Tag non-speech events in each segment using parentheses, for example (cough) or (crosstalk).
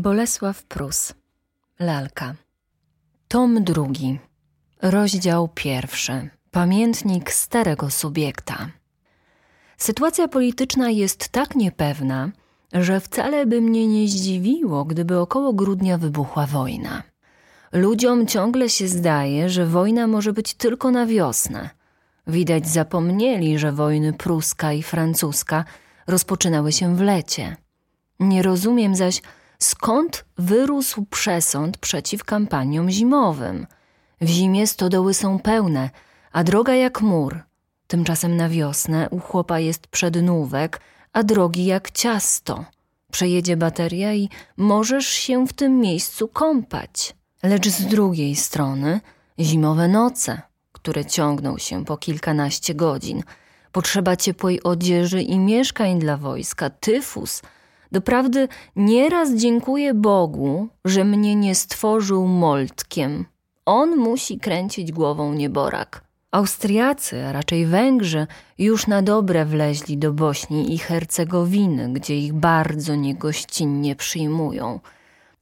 Bolesław Prus Lalka Tom drugi Rozdział pierwszy Pamiętnik starego subiekta Sytuacja polityczna jest tak niepewna, że wcale by mnie nie zdziwiło, gdyby około grudnia wybuchła wojna. Ludziom ciągle się zdaje, że wojna może być tylko na wiosnę. Widać zapomnieli, że wojny pruska i francuska rozpoczynały się w lecie. Nie rozumiem zaś, skąd wyrósł przesąd przeciw kampaniom zimowym. W zimie stodoły są pełne, a droga jak mur. Tymczasem na wiosnę u chłopa jest przednówek, a drogi jak ciasto. Przejedzie bateria i możesz się w tym miejscu kąpać. Lecz z drugiej strony zimowe noce, które ciągną się po kilkanaście godzin, potrzeba ciepłej odzieży i mieszkań dla wojska, tyfus – Doprawdy nieraz dziękuję Bogu, że mnie nie stworzył moltkiem. On musi kręcić głową nieborak. Austriacy, a raczej Węgrzy, już na dobre wleźli do Bośni i Hercegowiny, gdzie ich bardzo niegościnnie przyjmują.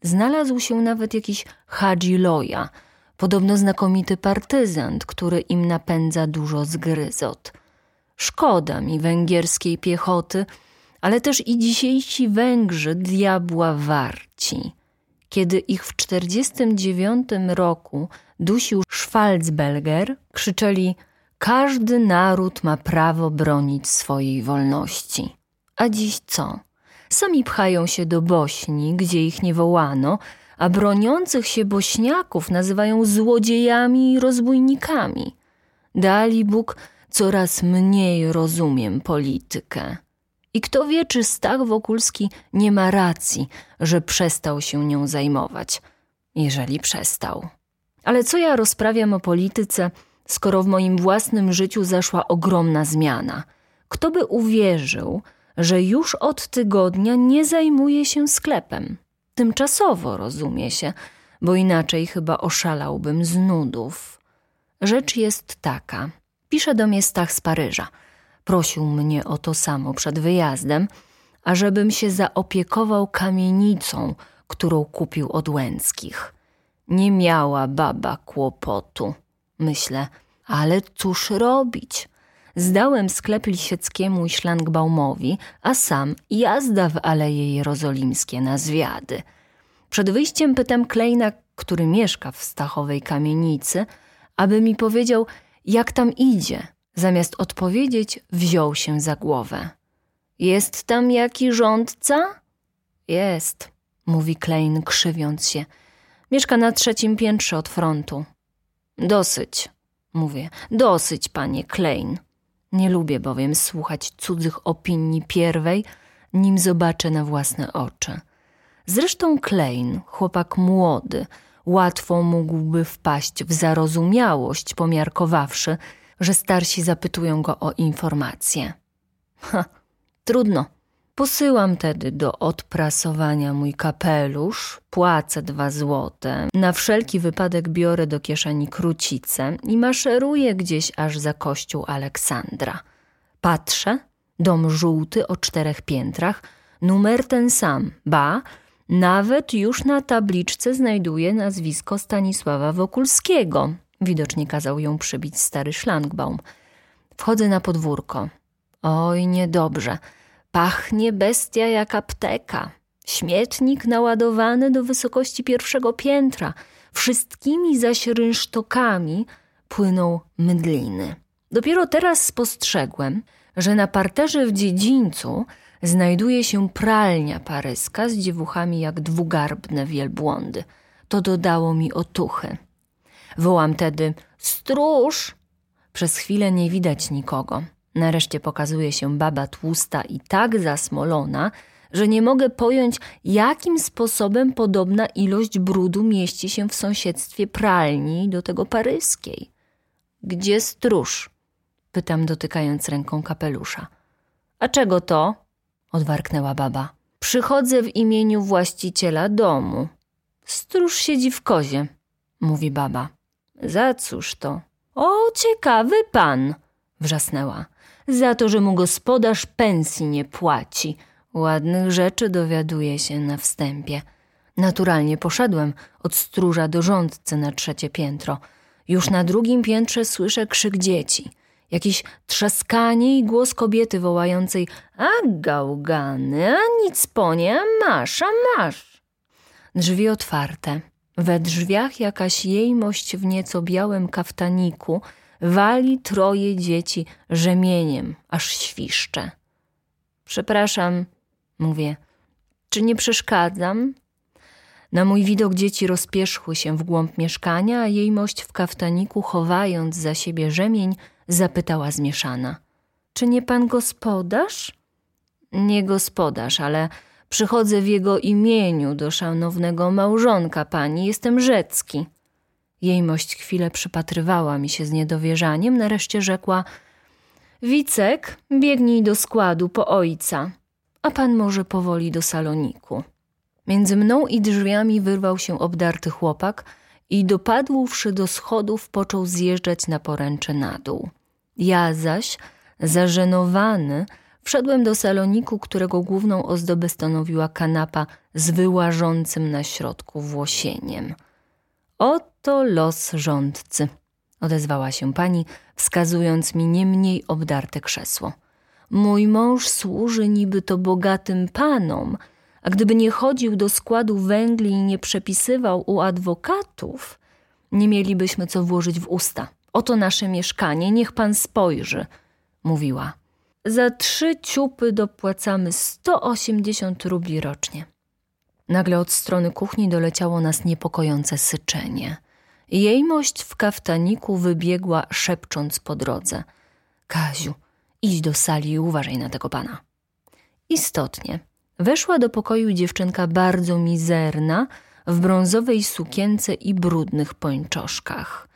Znalazł się nawet jakiś Hadzi Loja, podobno znakomity partyzant, który im napędza dużo zgryzot. Szkoda mi węgierskiej piechoty – ale też i dzisiejsi Węgrzy diabła warci. Kiedy ich w 49 roku dusił Schwarzbelger, krzyczeli każdy naród ma prawo bronić swojej wolności. A dziś co? Sami pchają się do Bośni, gdzie ich nie wołano, a broniących się Bośniaków nazywają złodziejami i rozbójnikami. Dali Bóg coraz mniej rozumiem politykę. I kto wie, czy Stach Wokulski nie ma racji, że przestał się nią zajmować, jeżeli przestał. Ale co ja rozprawiam o polityce, skoro w moim własnym życiu zaszła ogromna zmiana? Kto by uwierzył, że już od tygodnia nie zajmuję się sklepem? Tymczasowo, rozumie się, bo inaczej chyba oszalałbym z nudów. Rzecz jest taka. Pisze do mnie Stach z Paryża – Prosił mnie o to samo przed wyjazdem, ażebym się zaopiekował kamienicą, którą kupił od Łęckich. Nie miała baba kłopotu. Myślę, ale cóż robić? Zdałem sklep Lisieckiemu i Szlangbaumowi, a sam jazda w Aleje Jerozolimskie na zwiady. Przed wyjściem pytam Klejna, który mieszka w Stachowej kamienicy, aby mi powiedział, jak tam idzie – Zamiast odpowiedzieć, wziął się za głowę. Jest tam jaki rządca? Jest, mówi Klein, krzywiąc się. Mieszka na trzecim piętrze od frontu. Dosyć, mówię, dosyć, panie Klein. Nie lubię bowiem słuchać cudzych opinii pierwej, nim zobaczę na własne oczy. Zresztą Klein, chłopak młody, łatwo mógłby wpaść w zarozumiałość, pomiarkowawszy, że starsi zapytują go o informacje. Ha, trudno. Posyłam tedy do odprasowania mój kapelusz, płacę dwa złote, na wszelki wypadek biorę do kieszeni krucicę i maszeruję gdzieś aż za kościół Aleksandra. Patrzę, dom żółty o czterech piętrach, numer ten sam, ba, nawet już na tabliczce znajduję nazwisko Stanisława Wokulskiego, Widocznie kazał ją przybić stary szlangbaum. Wchodzę na podwórko. Oj, niedobrze. Pachnie bestia jak apteka. Śmietnik naładowany do wysokości pierwszego piętra. Wszystkimi zaś rynsztokami płyną mydliny. Dopiero teraz spostrzegłem, że na parterze w dziedzińcu znajduje się pralnia paryska z dziewuchami jak dwugarbne wielbłądy. To dodało mi otuchy. Wołam tedy: Stróż! Przez chwilę nie widać nikogo. Nareszcie pokazuje się baba tłusta i tak zasmolona, że nie mogę pojąć, jakim sposobem podobna ilość brudu mieści się w sąsiedztwie pralni do tego paryskiej. Gdzie stróż? Pytam, dotykając ręką kapelusza. A czego to? odwarknęła baba. Przychodzę w imieniu właściciela domu. Stróż siedzi w kozie, mówi baba. Za cóż to? O, ciekawy pan, wrzasnęła. Za to, że mu gospodarz pensji nie płaci. Ładnych rzeczy dowiaduje się na wstępie. Naturalnie poszedłem od stróża do rządcy na trzecie piętro. Już na drugim piętrze słyszę krzyk dzieci. Jakieś trzaskanie i głos kobiety wołającej A gałgany, a nic po nie, a masz, a masz. Drzwi otwarte. We drzwiach jakaś jejmość w nieco białym kaftaniku wali troje dzieci rzemieniem, aż świszcze. Przepraszam, mówię, czy nie przeszkadzam? Na mój widok dzieci rozpierzchły się w głąb mieszkania, a jejmość w kaftaniku, chowając za siebie rzemień, zapytała zmieszana. Czy nie pan gospodarz? Nie gospodarz, ale przychodzę w jego imieniu do szanownego małżonka pani, jestem Rzecki. Jejmość chwilę przypatrywała mi się z niedowierzaniem, nareszcie rzekła Wicek, biegnij do składu po ojca, a pan może powoli do saloniku. Między mną i drzwiami wyrwał się obdarty chłopak i dopadłszy do schodów począł zjeżdżać na poręcze na dół. Ja zaś, zażenowany, wszedłem do saloniku, którego główną ozdobę stanowiła kanapa z wyłażącym na środku włosieniem. Oto los rządcy, odezwała się pani, wskazując mi nie mniej obdarte krzesło. Mój mąż służy niby to bogatym panom, a gdyby nie chodził do składu węgli i nie przepisywał u adwokatów, nie mielibyśmy co włożyć w usta. Oto nasze mieszkanie, niech pan spojrzy, mówiła. Za trzy ciupy dopłacamy 180 rubli rocznie. Nagle od strony kuchni doleciało nas niepokojące syczenie. Jejmość w kaftaniku wybiegła, szepcząc po drodze. Kaziu, idź do sali i uważaj na tego pana. Istotnie, weszła do pokoju dziewczynka bardzo mizerna, w brązowej sukience i brudnych pończoszkach.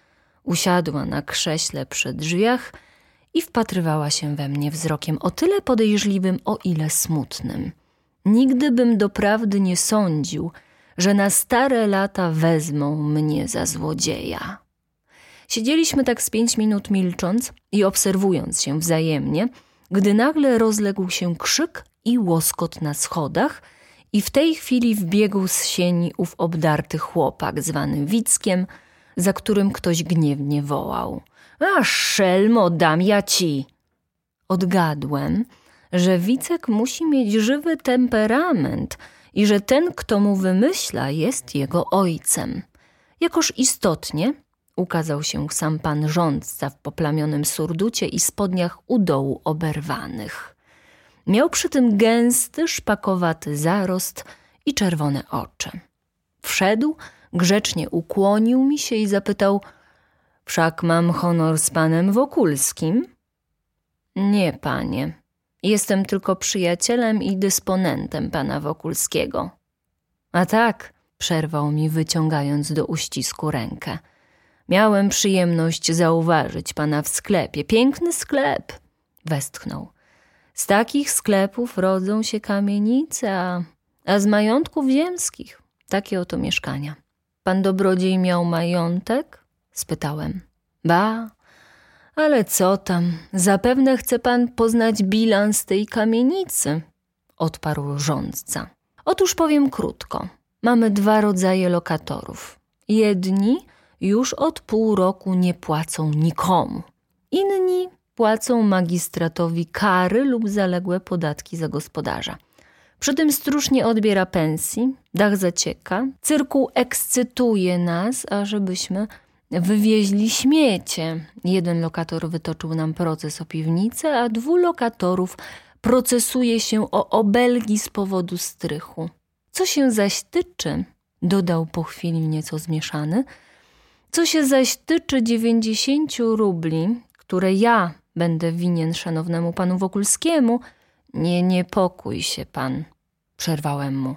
Usiadła na krześle przy drzwiach i wpatrywała się we mnie wzrokiem o tyle podejrzliwym, o ile smutnym. Nigdy bym doprawdy nie sądził, że na stare lata wezmą mnie za złodzieja. Siedzieliśmy tak z pięć minut milcząc i obserwując się wzajemnie, gdy nagle rozległ się krzyk i łoskot na schodach i w tej chwili wbiegł z sieni ów obdarty chłopak zwany Wickiem, za którym ktoś gniewnie wołał. A szelmo, dam ja ci! Odgadłem, że Wicek musi mieć żywy temperament i że ten, kto mu wymyśla, jest jego ojcem. Jakoż istotnie ukazał się sam pan rządca w poplamionym surducie i spodniach u dołu oberwanych. Miał przy tym gęsty, szpakowaty zarost i czerwone oczy. Wszedł, grzecznie ukłonił mi się i zapytał – Wszak mam honor z panem Wokulskim? Nie, panie. Jestem tylko przyjacielem i dysponentem pana Wokulskiego. A tak, przerwał mi, wyciągając do uścisku rękę. Miałem przyjemność zauważyć pana w sklepie. Piękny sklep, westchnął. Z takich sklepów rodzą się kamienice, a, a z majątków ziemskich takie oto mieszkania. Pan dobrodziej miał majątek? Spytałem. Ba, ale co tam, zapewne chce pan poznać bilans tej kamienicy, odparł rządca. Otóż powiem krótko. Mamy dwa rodzaje lokatorów. Jedni już od pół roku nie płacą nikomu. Inni płacą magistratowi kary lub zaległe podatki za gospodarza. Przy tym stróż nie odbiera pensji, dach zacieka, cyrkuł ekscytuje nas, ażebyśmy Wywieźli śmiecie. Jeden lokator wytoczył nam proces o piwnicę, a dwóch lokatorów procesuje się o obelgi z powodu strychu. Co się zaś tyczy, dodał po chwili nieco zmieszany, co się zaś tyczy dziewięćdziesięciu rubli, które ja będę winien szanownemu panu Wokulskiemu, nie niepokój się pan, przerwałem mu.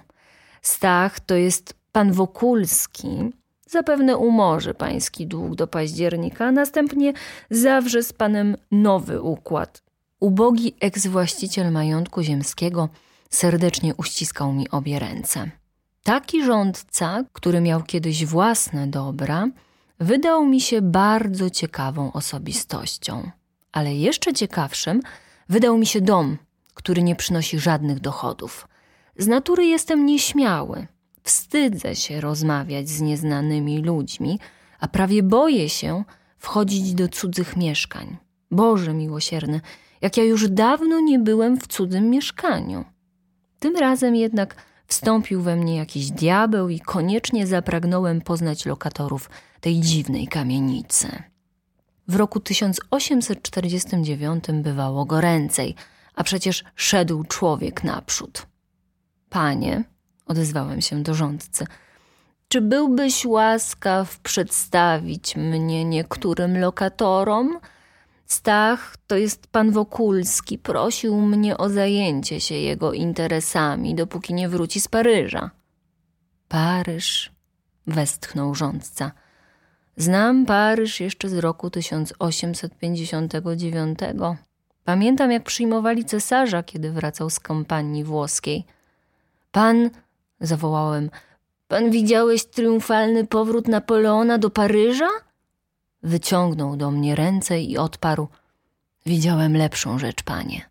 Stach to jest pan Wokulski, Zapewne umorzy pański dług do października, a następnie zawrze z panem nowy układ. Ubogi eks-właściciel majątku ziemskiego serdecznie uściskał mi obie ręce. Taki rządca, który miał kiedyś własne dobra, wydał mi się bardzo ciekawą osobistością. Ale jeszcze ciekawszym wydał mi się dom, który nie przynosi żadnych dochodów. Z natury jestem nieśmiały, wstydzę się rozmawiać z nieznanymi ludźmi, a prawie boję się wchodzić do cudzych mieszkań. Boże miłosierny, jak ja już dawno nie byłem w cudzym mieszkaniu. Tym razem jednak wstąpił we mnie jakiś diabeł i koniecznie zapragnąłem poznać lokatorów tej dziwnej kamienicy. W roku 1849 bywało goręcej, a przecież szedł człowiek naprzód. Panie, odezwałem się do rządcy, czy byłbyś łaskaw przedstawić mnie niektórym lokatorom? Stach, to jest pan Wokulski, prosił mnie o zajęcie się jego interesami, dopóki nie wróci z Paryża. Paryż, westchnął rządca. Znam Paryż jeszcze z roku 1859. Pamiętam, jak przyjmowali cesarza, kiedy wracał z kampanii włoskiej. Pan, zawołałem, pan widziałeś triumfalny powrót Napoleona do Paryża? Wyciągnął do mnie ręce i odparł: Widziałem lepszą rzecz, panie.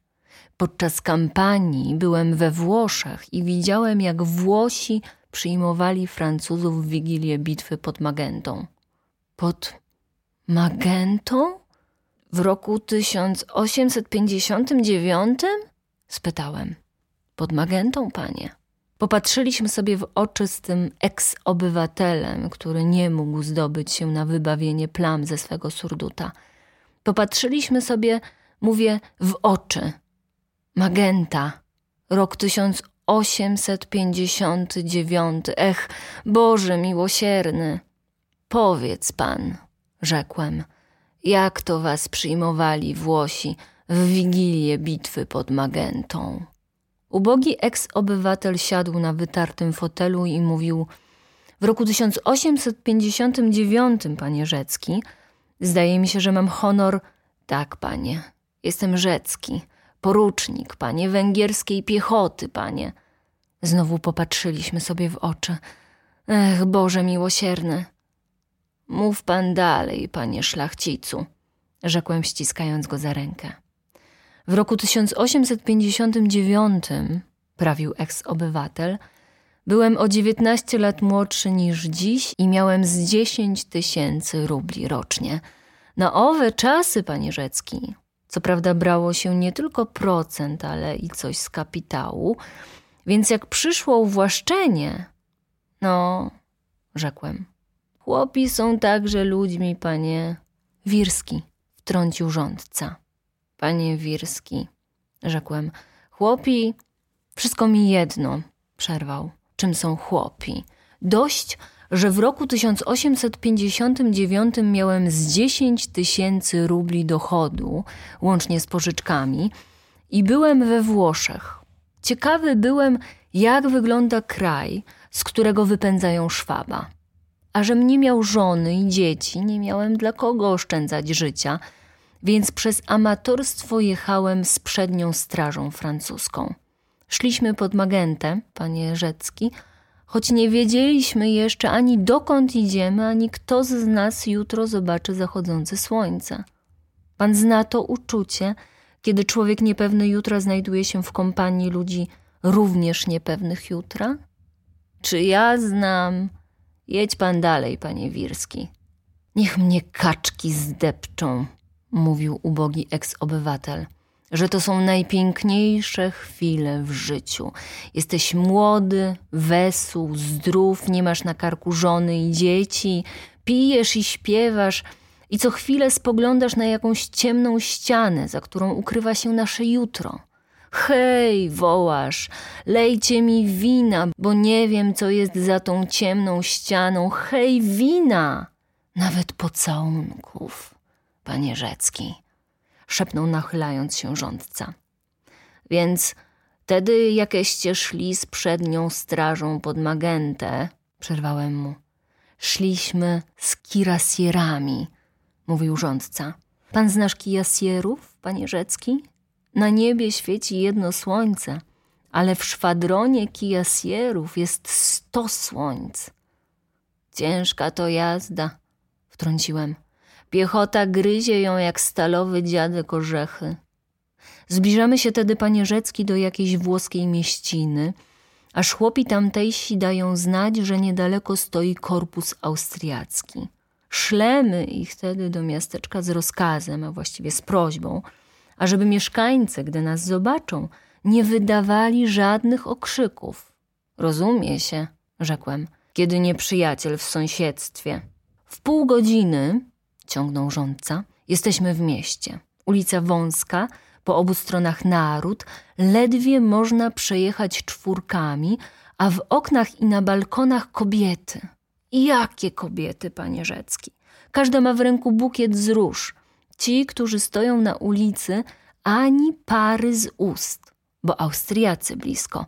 Podczas kampanii byłem we Włoszech i widziałem, jak Włosi przyjmowali Francuzów w wigilię bitwy pod Magentą. Pod Magentą? W roku 1859? spytałem. Pod Magentą, panie. Popatrzyliśmy sobie w oczy z tym eks-obywatelem, który nie mógł zdobyć się na wybawienie plam ze swego surduta. Popatrzyliśmy sobie, mówię, w oczy. Magenta, rok 1859. Ech, Boże miłosierny. Powiedz pan, rzekłem, jak to was przyjmowali Włosi w wigilię bitwy pod Magentą? Ubogi eks-obywatel siadł na wytartym fotelu i mówił: W roku 1859, panie Rzecki, zdaje mi się, że mam honor. Tak, panie, jestem Rzecki, porucznik, panie węgierskiej piechoty, panie. Znowu popatrzyliśmy sobie w oczy. Ech, Boże miłosierny. Mów pan dalej, panie szlachcicu, rzekłem ściskając go za rękę. W roku 1859, prawił eks-obywatel, byłem o 19 lat młodszy niż dziś i miałem z 10 tysięcy rubli rocznie. Na owe czasy, panie Rzecki, co prawda brało się nie tylko procent, ale i coś z kapitału, więc jak przyszło uwłaszczenie, no, rzekłem, chłopi są także ludźmi, panie. Wirski, wtrącił rządca. Panie Wirski, rzekłem, chłopi, wszystko mi jedno, przerwał. Czym są chłopi? Dość, że w roku 1859 miałem z 10 tysięcy rubli dochodu, łącznie z pożyczkami, i byłem we Włoszech. Ciekawy byłem, jak wygląda kraj, z którego wypędzają szwaba. A żem nie miał żony i dzieci, nie miałem dla kogo oszczędzać życia – więc przez amatorstwo jechałem z przednią strażą francuską. Szliśmy pod Magentę, panie Rzecki, choć nie wiedzieliśmy jeszcze ani dokąd idziemy, ani kto z nas jutro zobaczy zachodzące słońce. Pan zna to uczucie, kiedy człowiek niepewny jutra znajduje się w kompanii ludzi również niepewnych jutra? Czy ja znam? Jedź pan dalej, panie Wirski. Niech mnie kaczki zdepczą, mówił ubogi eks-obywatel, że to są najpiękniejsze chwile w życiu. Jesteś młody, wesół, zdrów, nie masz na karku żony i dzieci, pijesz i śpiewasz i co chwilę spoglądasz na jakąś ciemną ścianę, za którą ukrywa się nasze jutro. Hej, wołasz, lejcie mi wina, bo nie wiem, co jest za tą ciemną ścianą. Hej, wina! Nawet pocałunków panie Rzecki, szepnął nachylając się rządca. Więc wtedy jakieście szli z przednią strażą pod Magentę, przerwałem mu. Szliśmy z kirasierami, mówił rządca. Pan znasz kirasierów, panie Rzecki? Na niebie świeci jedno słońce, ale w szwadronie kirasierów jest sto słońc. Ciężka to jazda, wtrąciłem. Piechota gryzie ją jak stalowy dziadek orzechy. Zbliżamy się tedy, panie Rzecki, do jakiejś włoskiej mieściny, aż chłopi tamtejsi dają znać, że niedaleko stoi korpus austriacki. Szlemy ich wtedy do miasteczka z rozkazem, a właściwie z prośbą, ażeby mieszkańcy, gdy nas zobaczą, nie wydawali żadnych okrzyków. Rozumie się, rzekłem, kiedy nieprzyjaciel w sąsiedztwie. W pół godziny, ciągnął rządca, jesteśmy w mieście. Ulica wąska, po obu stronach naród, ledwie można przejechać czwórkami, a w oknach i na balkonach kobiety. Jakie kobiety, panie Rzecki? Każda ma w ręku bukiet z róż. Ci, którzy stoją na ulicy, ani pary z ust, bo Austriacy blisko.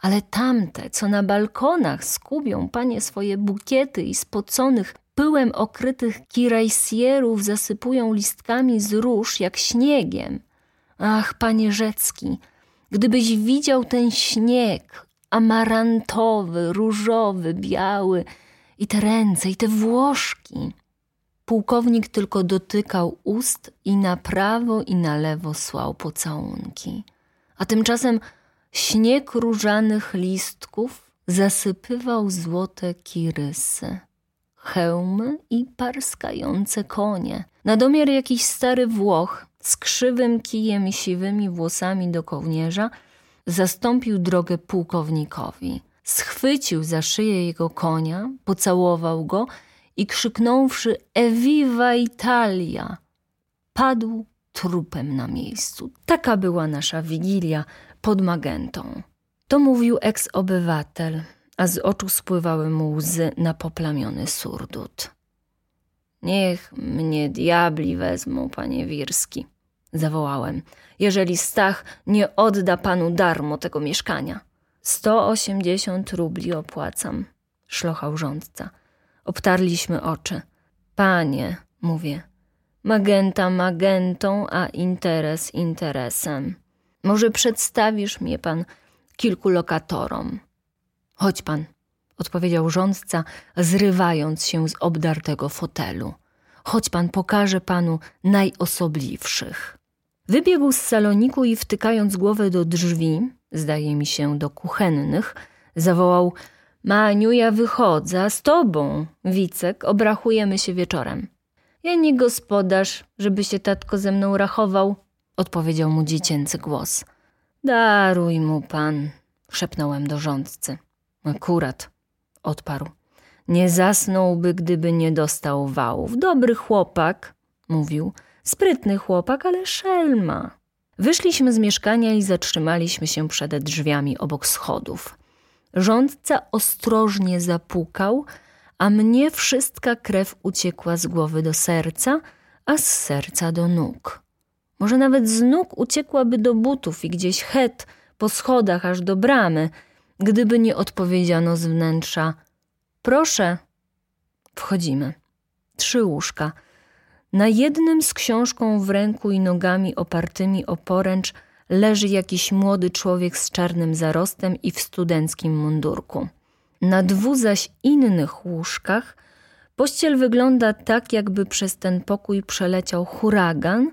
Ale tamte, co na balkonach skubią panie swoje bukiety i spoconych, pyłem okrytych kirajsierów zasypują listkami z róż jak śniegiem. Ach, panie Rzecki, gdybyś widział ten śnieg, amarantowy, różowy, biały, i te ręce, i te włoszki. Pułkownik tylko dotykał ust i na prawo i na lewo słał pocałunki. A tymczasem śnieg różanych listków zasypywał złote kirysy, hełmy i parskające konie. Na domiar jakiś stary Włoch z krzywym kijem i siwymi włosami do kołnierza zastąpił drogę pułkownikowi. Schwycił za szyję jego konia, pocałował go i krzyknąwszy Eviva Italia, padł trupem na miejscu. Taka była nasza wigilia pod Magentą. To mówił eks-obywatel, a z oczu spływały mu łzy na poplamiony surdut. Niech mnie diabli wezmą, panie Wirski, zawołałem, jeżeli Stach nie odda panu darmo tego mieszkania. Sto osiemdziesiąt rubli opłacam, szlochał rządca. Obtarliśmy oczy. Panie, mówię, magenta magentą, a interes interesem. Może przedstawisz mnie pan kilku lokatorom. Chodź pan, odpowiedział rządca, zrywając się z obdartego fotelu. Chodź pan, pokażę panu najosobliwszych. Wybiegł z saloniku i wtykając głowę do drzwi, zdaje mi się do kuchennych, zawołał Maniu, ja wychodzę, z tobą, Wicek, obrachujemy się wieczorem. Ja nie gospodarz, żeby się tatko ze mną rachował, odpowiedział mu dziecięcy głos. Daruj mu pan, szepnąłem do rządcy. Akurat, odparł. Nie zasnąłby, gdyby nie dostał wałów. Dobry chłopak, mówił. Sprytny chłopak, ale szelma. Wyszliśmy z mieszkania i zatrzymaliśmy się przed drzwiami obok schodów. Rządca ostrożnie zapukał, a mnie wszystka krew uciekła z głowy do serca, a z serca do nóg. Może nawet z nóg uciekłaby do butów i gdzieś het po schodach aż do bramy, gdyby nie odpowiedziano z wnętrza: Proszę. Wchodzimy. Trzy łóżka. Na jednym z książką w ręku i nogami opartymi o poręcz leży jakiś młody człowiek z czarnym zarostem i w studenckim mundurku. Na dwu zaś innych łóżkach pościel wygląda tak, jakby przez ten pokój przeleciał huragan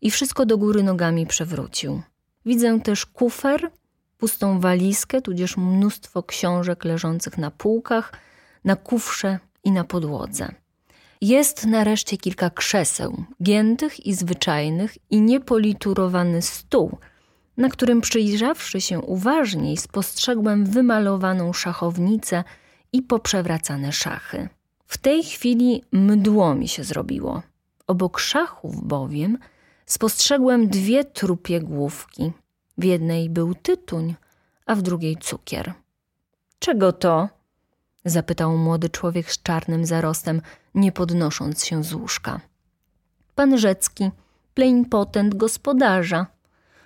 i wszystko do góry nogami przewrócił. Widzę też kufer, pustą walizkę, tudzież mnóstwo książek leżących na półkach, na kufrze i na podłodze. Jest nareszcie kilka krzeseł, giętych i zwyczajnych, i niepoliturowany stół, na którym przyjrzawszy się uważniej, spostrzegłem wymalowaną szachownicę i poprzewracane szachy. W tej chwili mdło mi się zrobiło. Obok szachów bowiem spostrzegłem dwie trupie główki. W jednej był tytuń, a w drugiej cukier. Czego to? zapytał młody człowiek z czarnym zarostem, nie podnosząc się z łóżka. Pan Rzecki, plenipotent gospodarza,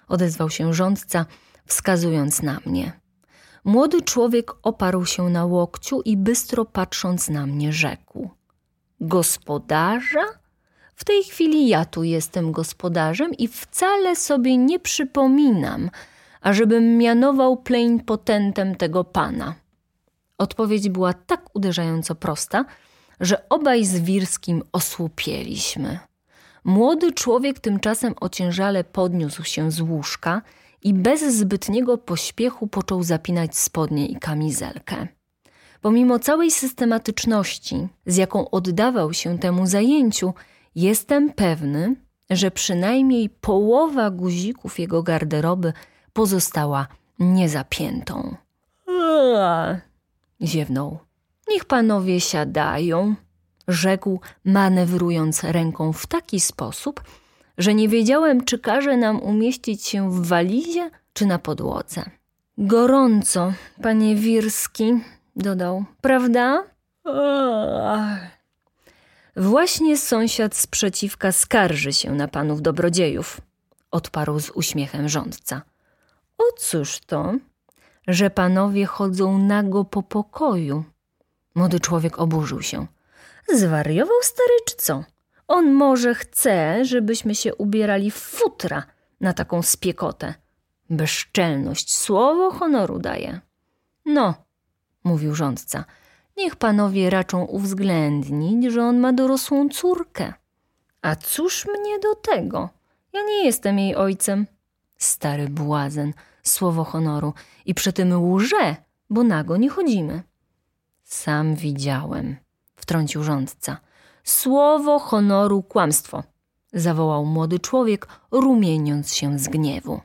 odezwał się rządca, wskazując na mnie. Młody człowiek oparł się na łokciu i bystro patrząc na mnie rzekł: Gospodarza? W tej chwili ja tu jestem gospodarzem i wcale sobie nie przypominam, ażebym mianował plenipotentem tego pana. Odpowiedź była tak uderzająco prosta, że obaj z Wirskim osłupieliśmy. Młody człowiek tymczasem ociężale podniósł się z łóżka i bez zbytniego pośpiechu począł zapinać spodnie i kamizelkę. Pomimo całej systematyczności, z jaką oddawał się temu zajęciu, jestem pewny, że przynajmniej połowa guzików jego garderoby pozostała niezapiętą. Eee, ziewnął. Niech panowie siadają, rzekł, manewrując ręką w taki sposób, że nie wiedziałem, czy każe nam umieścić się w walizie, czy na podłodze. Gorąco, panie Wirski, dodał, prawda? Właśnie sąsiad sprzeciwka skarży się na panów dobrodziejów, odparł z uśmiechem rządca. O cóż to, że panowie chodzą nago po pokoju? Młody człowiek oburzył się. Zwariował stary czy co? On może chce, żebyśmy się ubierali w futra na taką spiekotę. Bezczelność, słowo honoru daje. No, mówił rządca, niech panowie raczą uwzględnić, że on ma dorosłą córkę. A cóż mnie do tego? Ja nie jestem jej ojcem. Stary błazen, słowo honoru i przy tym łże, bo nago nie chodzimy. Sam widziałem, wtrącił rządca. Słowo honoru kłamstwo, zawołał młody człowiek, rumieniąc się z gniewu.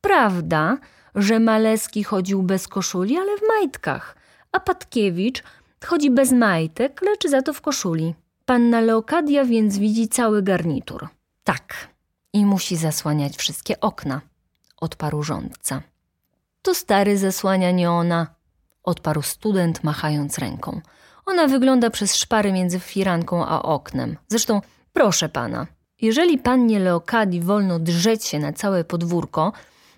Prawda, że Maleski chodził bez koszuli, ale w majtkach, a Patkiewicz chodzi bez majtek, lecz za to w koszuli. Panna Leokadia więc widzi cały garnitur. Tak, i musi zasłaniać wszystkie okna, odparł rządca. To stary zasłania nie ona, odparł student, machając ręką. Ona wygląda przez szpary między firanką a oknem. Zresztą, proszę pana, jeżeli pannie Leokadii wolno drzeć się na całe podwórko,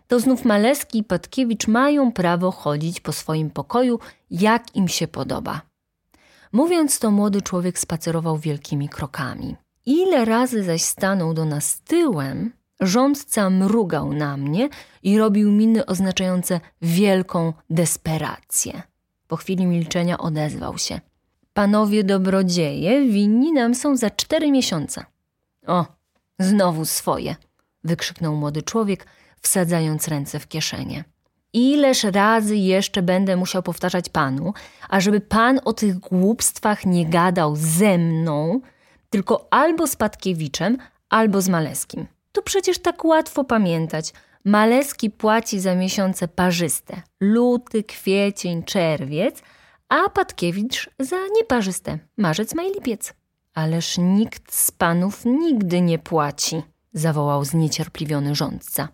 to znów Maleski i Patkiewicz mają prawo chodzić po swoim pokoju, jak im się podoba. Mówiąc to, młody człowiek spacerował wielkimi krokami. Ile razy zaś stanął do nas tyłem, rządca mrugał na mnie i robił miny oznaczające wielką desperację. Po chwili milczenia odezwał się. Panowie dobrodzieje winni nam są za cztery miesiące. O, znowu swoje, wykrzyknął młody człowiek, wsadzając ręce w kieszenie. Ileż razy jeszcze będę musiał powtarzać panu, ażeby pan o tych głupstwach nie gadał ze mną, tylko albo z Patkiewiczem, albo z Maleskim. To przecież tak łatwo pamiętać. Maleski płaci za miesiące parzyste luty, kwiecień, czerwiec, a Patkiewicz za nieparzyste marzec, maj, lipiec. Ależ nikt z panów nigdy nie płaci, zawołał zniecierpliwiony rządca.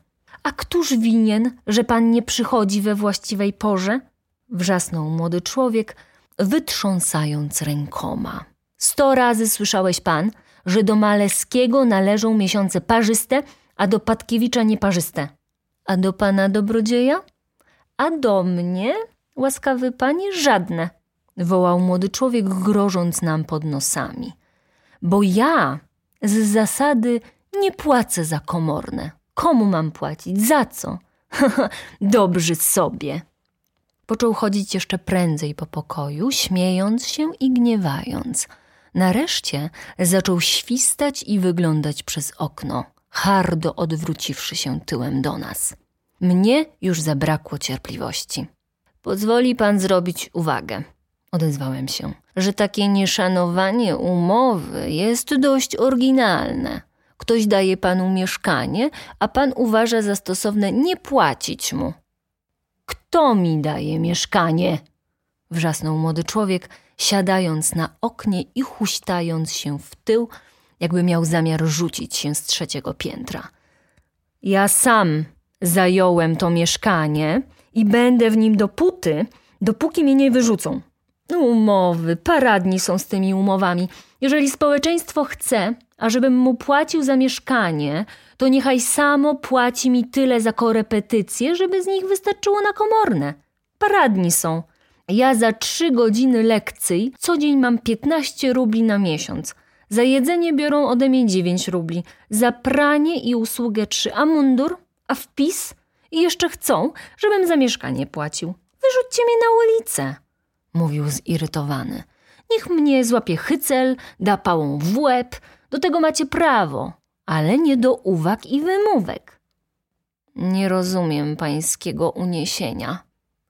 A któż winien, że pan nie przychodzi we właściwej porze? Wrzasnął młody człowiek, wytrząsając rękoma. Sto razy słyszałeś pan, że do Maleskiego należą miesiące parzyste, a do Patkiewicza nieparzyste. A do pana dobrodzieja? A do mnie, łaskawy panie, żadne, wołał młody człowiek, grożąc nam pod nosami. Bo ja z zasady nie płacę za komorne. Komu mam płacić? Za co? (laughs) Dobrzy sobie. Począł chodzić jeszcze prędzej po pokoju, śmiejąc się i gniewając. Nareszcie zaczął świstać i wyglądać przez okno, hardo odwróciwszy się tyłem do nas. Mnie już zabrakło cierpliwości. Pozwoli pan zrobić uwagę, odezwałem się, że takie nieszanowanie umowy jest dość oryginalne. Ktoś daje panu mieszkanie, a pan uważa za stosowne nie płacić mu. Kto mi daje mieszkanie? wrzasnął młody człowiek, siadając na oknie i huśtając się w tył, jakby miał zamiar rzucić się z trzeciego piętra. Ja sam zająłem to mieszkanie i będę w nim dopóty, dopóki mnie nie wyrzucą. Umowy, paradni są z tymi umowami. Jeżeli społeczeństwo chce, ażebym mu płacił za mieszkanie, to niechaj samo płaci mi tyle za korepetycje, żeby z nich wystarczyło na komorne. Paradni są. Ja za trzy godziny lekcji co dzień mam 15 rubli na miesiąc. Za jedzenie biorą ode mnie 9 rubli. Za pranie i usługę 3, a mundur, a wpis i jeszcze chcą, żebym za mieszkanie płacił. Wyrzućcie mnie na ulicę, mówił zirytowany. Niech mnie złapie hycel, da pałą w łeb, do tego macie prawo, ale nie do uwag i wymówek. Nie rozumiem pańskiego uniesienia,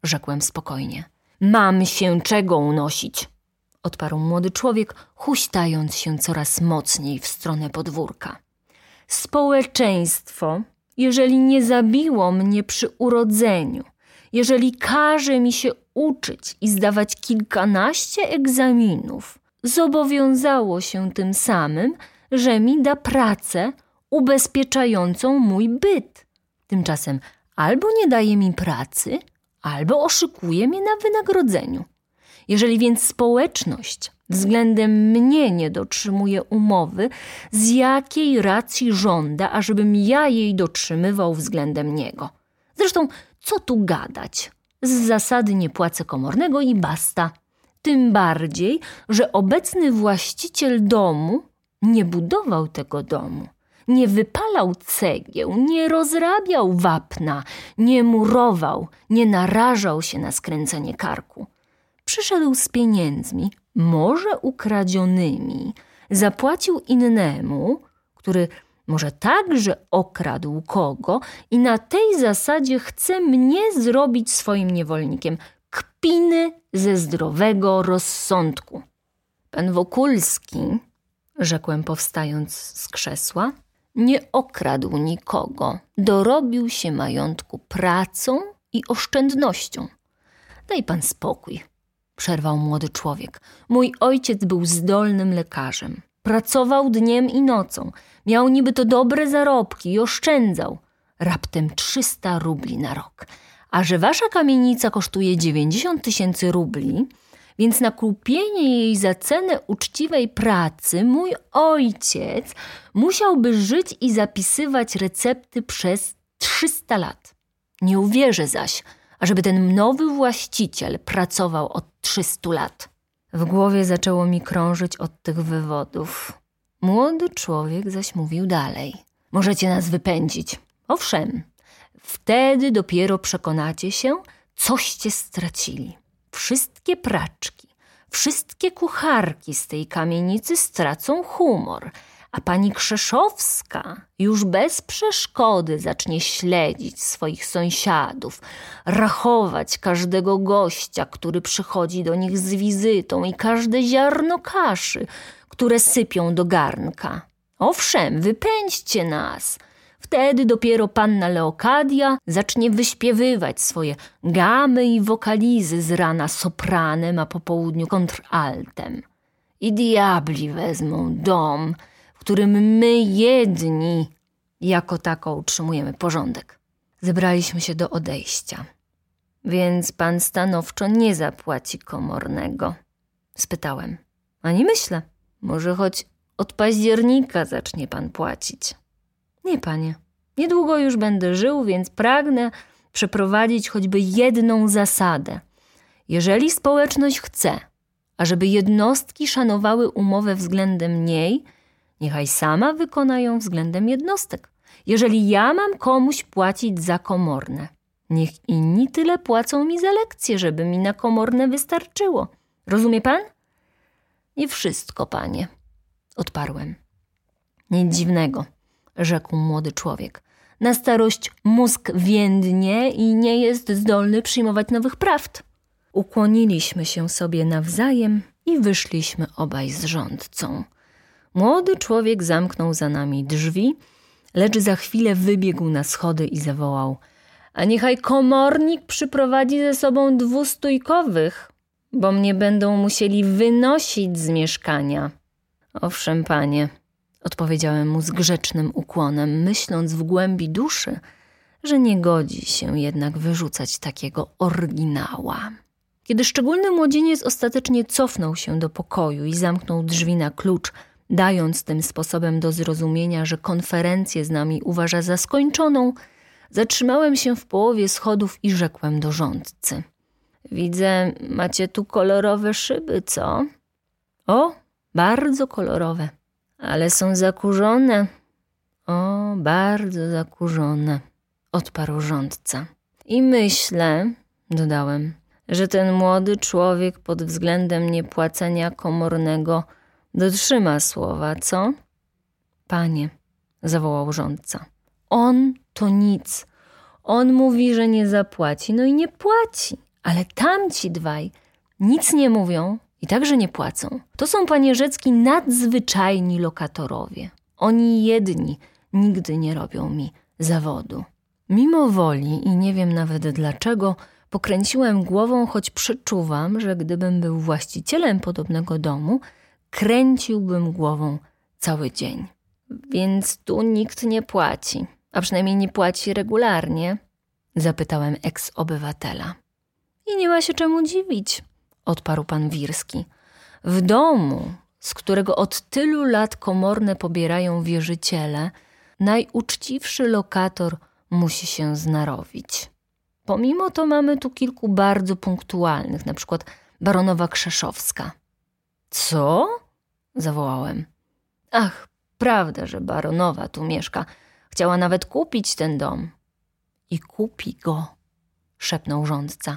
rzekłem spokojnie. Mam się czego unosić, odparł młody człowiek, huśtając się coraz mocniej w stronę podwórka. Społeczeństwo, jeżeli nie zabiło mnie przy urodzeniu, jeżeli każe mi się uczyć i zdawać kilkanaście egzaminów, zobowiązało się tym samym, że mi da pracę ubezpieczającą mój byt. Tymczasem albo nie daje mi pracy, albo oszukuje mnie na wynagrodzeniu. Jeżeli więc społeczność względem mnie nie dotrzymuje umowy, z jakiej racji żąda, ażebym ja jej dotrzymywał względem niego? Zresztą, co tu gadać? Z zasady nie płacę komornego i basta. Tym bardziej, że obecny właściciel domu nie budował tego domu, nie wypalał cegieł, nie rozrabiał wapna, nie murował, nie narażał się na skręcenie karku. Przyszedł z pieniędzmi, może ukradzionymi, zapłacił innemu, który może także okradł kogo i na tej zasadzie chce mnie zrobić swoim niewolnikiem. Kpiny ze zdrowego rozsądku. Pan Wokulski, rzekłem powstając z krzesła, nie okradł nikogo, dorobił się majątku pracą i oszczędnością. Daj pan spokój, przerwał młody człowiek. Mój ojciec był zdolnym lekarzem. Pracował dniem i nocą. Miał niby to dobre zarobki i oszczędzał. Raptem 300 rubli na rok. A że wasza kamienica kosztuje 90 tysięcy rubli, więc na kupienie jej za cenę uczciwej pracy mój ojciec musiałby żyć i zapisywać recepty przez 300 lat. Nie uwierzę zaś, ażeby ten nowy właściciel pracował od 300 lat. W głowie zaczęło mi krążyć od tych wywodów. Młody człowiek zaś mówił dalej. Możecie nas wypędzić. Owszem, wtedy dopiero przekonacie się, coście stracili. Wszystkie praczki, wszystkie kucharki z tej kamienicy stracą humor, a pani Krzeszowska już bez przeszkody zacznie śledzić swoich sąsiadów, rachować każdego gościa, który przychodzi do nich z wizytą i każde ziarno kaszy, które sypią do garnka. Owszem, wypędźcie nas. Wtedy dopiero panna Leokadia zacznie wyśpiewywać swoje gamy i wokalizy z rana sopranem, a po południu kontraltem. I diabli wezmą dom, w którym my jedni jako tako utrzymujemy porządek. Zebraliśmy się do odejścia. Więc pan stanowczo nie zapłaci komornego? spytałem. Ani myślę. Może choć od października zacznie pan płacić. Nie, panie. Niedługo już będę żył, więc pragnę przeprowadzić choćby jedną zasadę. Jeżeli społeczność chce, ażeby jednostki szanowały umowę względem niej, niechaj sama wykona ją względem jednostek. Jeżeli ja mam komuś płacić za komorne, niech inni tyle płacą mi za lekcje, żeby mi na komorne wystarczyło. Rozumie pan? Nie wszystko, panie, odparłem. Nic dziwnego, rzekł młody człowiek. Na starość mózg więdnie i nie jest zdolny przyjmować nowych prawd. Ukłoniliśmy się sobie nawzajem i wyszliśmy obaj z rządcą. Młody człowiek zamknął za nami drzwi, lecz za chwilę wybiegł na schody i zawołał: A niechaj komornik przyprowadzi ze sobą dwustójkowych, bo mnie będą musieli wynosić z mieszkania. Owszem, panie, odpowiedziałem mu z grzecznym ukłonem, myśląc w głębi duszy, że nie godzi się jednak wyrzucać takiego oryginała. Kiedy szczególny młodzieniec ostatecznie cofnął się do pokoju i zamknął drzwi na klucz, dając tym sposobem do zrozumienia, że konferencję z nami uważa za skończoną, zatrzymałem się w połowie schodów i rzekłem do rządcy. Widzę, macie tu kolorowe szyby, co? O, bardzo kolorowe, ale są zakurzone. O, bardzo zakurzone, odparł rządca. I myślę, dodałem, że ten młody człowiek pod względem niepłacenia komornego dotrzyma słowa, co? Panie, zawołał rządca, on to nic. On mówi, że nie zapłaci, no i nie płaci. Ale tamci dwaj nic nie mówią i także nie płacą. To są, panie Rzecki, nadzwyczajni lokatorowie. Oni jedni nigdy nie robią mi zawodu. Mimo woli i nie wiem nawet dlaczego, pokręciłem głową, choć przeczuwam, że gdybym był właścicielem podobnego domu, kręciłbym głową cały dzień. Więc tu nikt nie płaci, a przynajmniej nie płaci regularnie? Zapytałem eks-obywatela. I nie ma się czemu dziwić, odparł pan Wirski. W domu, z którego od tylu lat komorne pobierają wierzyciele, najuczciwszy lokator musi się znarowić. Pomimo to mamy tu kilku bardzo punktualnych, na przykład baronowa Krzeszowska. Co? zawołałem. Ach, prawda, że baronowa tu mieszka. Chciała nawet kupić ten dom. I kupi go, szepnął rządca.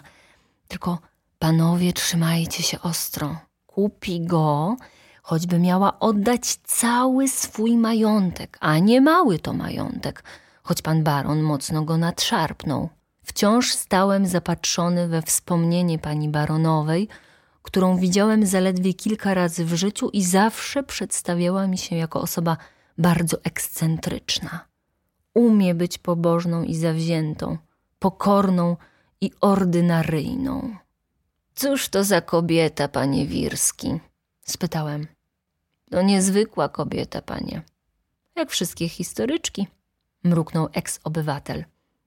Tylko panowie, trzymajcie się ostro. Kupi go, choćby miała oddać cały swój majątek, a nie mały to majątek, choć pan baron mocno go nadszarpnął. Wciąż stałem zapatrzony we wspomnienie pani baronowej, którą widziałem zaledwie kilka razy w życiu i zawsze przedstawiała mi się jako osoba bardzo ekscentryczna. Umie być pobożną i zawziętą, pokorną i ordynaryjną. Cóż to za kobieta, panie Wirski? spytałem. To niezwykła kobieta, panie. Jak wszystkie historyczki, mruknął eks-obywatel.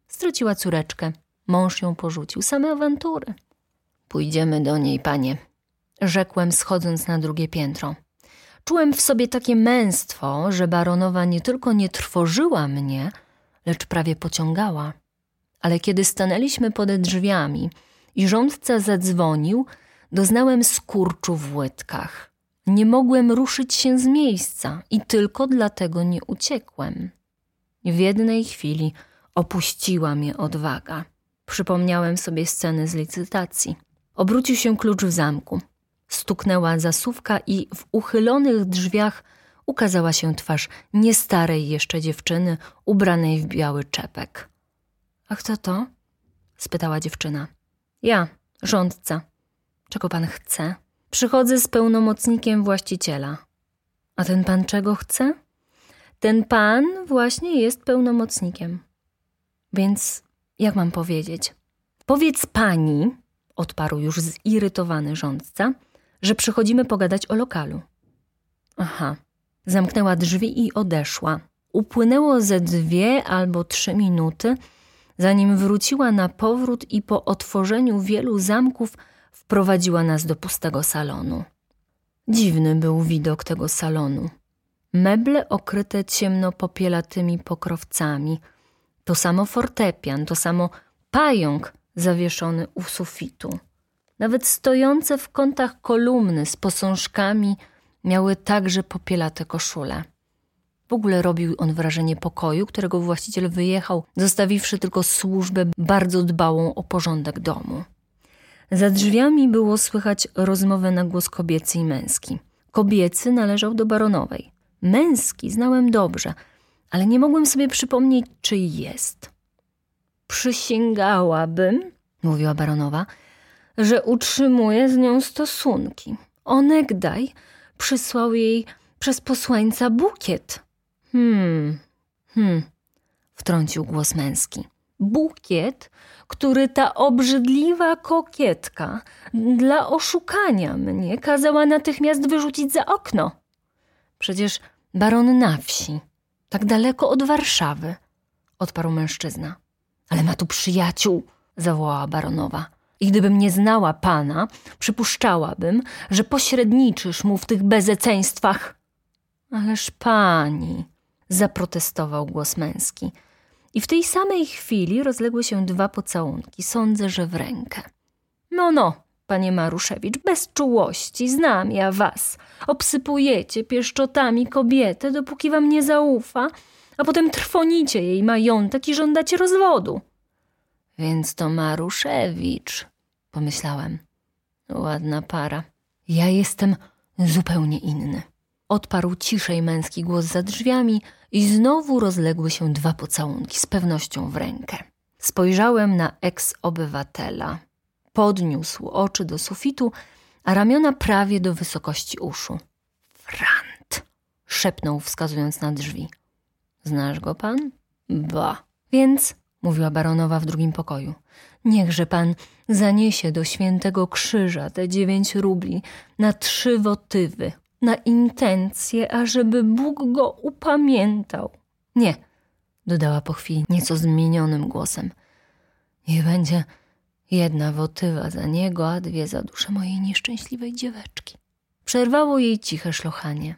Straciła córeczkę, mąż ją porzucił, same awantury. Pójdziemy do niej, panie, rzekłem, schodząc na drugie piętro. Czułem w sobie takie męstwo, że baronowa nie tylko nie trwożyła mnie, lecz prawie pociągała. Ale kiedy stanęliśmy pod drzwiami i rządca zadzwonił, doznałem skurczu w łydkach. Nie mogłem ruszyć się z miejsca i tylko dlatego nie uciekłem. W jednej chwili opuściła mnie odwaga. Przypomniałem sobie sceny z licytacji. Obrócił się klucz w zamku. Stuknęła zasówka i w uchylonych drzwiach ukazała się twarz niestarej jeszcze dziewczyny, ubranej w biały czepek. A kto to? spytała dziewczyna. Ja, rządca. Czego pan chce? Przychodzę z pełnomocnikiem właściciela. A ten pan czego chce? Ten pan właśnie jest pełnomocnikiem. Więc jak mam powiedzieć? Powiedz pani, odparł już zirytowany rządca, że przychodzimy pogadać o lokalu. Aha. Zamknęła drzwi i odeszła. Upłynęło ze dwie albo trzy minuty, zanim wróciła na powrót i po otworzeniu wielu zamków wprowadziła nas do pustego salonu. Dziwny był widok tego salonu. Meble okryte ciemno popielatymi pokrowcami, to samo fortepian, to samo pająk zawieszony u sufitu. Nawet stojące w kątach kolumny z posążkami miały także popielate koszule. Ogóle robił on wrażenie pokoju, którego właściciel wyjechał, zostawiwszy tylko służbę bardzo dbałą o porządek domu. Za drzwiami było słychać rozmowę na głos kobiecy i męski. Kobiecy należał do baronowej. Męski znałem dobrze, ale nie mogłem sobie przypomnieć, czy jest. Przysięgałabym, mówiła baronowa, że utrzymuje z nią stosunki. Onegdaj przysłał jej przez posłańca bukiet. Hmm, hmm, wtrącił głos męski. Bukiet, który ta obrzydliwa kokietka dla oszukania mnie kazała natychmiast wyrzucić za okno. Przecież baron na wsi, tak daleko od Warszawy, odparł mężczyzna. Ale ma tu przyjaciół, zawołała baronowa. I gdybym nie znała pana, przypuszczałabym, że pośredniczysz mu w tych bezeceństwach. Ależ pani, zaprotestował głos męski. I w tej samej chwili rozległy się dwa pocałunki, sądzę, że w rękę. No, no, panie Maruszewicz, bez czułości, znam ja was. Obsypujecie pieszczotami kobietę, dopóki wam nie zaufa, a potem trwonicie jej majątek i żądacie rozwodu. Więc to Maruszewicz, pomyślałem. Ładna para. Ja jestem zupełnie inny. Odparł ciszej męski głos za drzwiami i znowu rozległy się dwa pocałunki, z pewnością w rękę. Spojrzałem na eks-obywatela. Podniósł oczy do sufitu, a ramiona prawie do wysokości uszu. Frant! szepnął, wskazując na drzwi. Znasz go pan? Ba. Więc, mówiła baronowa w drugim pokoju, niechże pan zaniesie do świętego krzyża te dziewięć rubli na trzy wotywy, na intencje, ażeby Bóg go upamiętał. Nie, dodała po chwili nieco zmienionym głosem. Niech będzie jedna wotywa za niego, a dwie za duszę mojej nieszczęśliwej dzieweczki. Przerwało jej ciche szlochanie.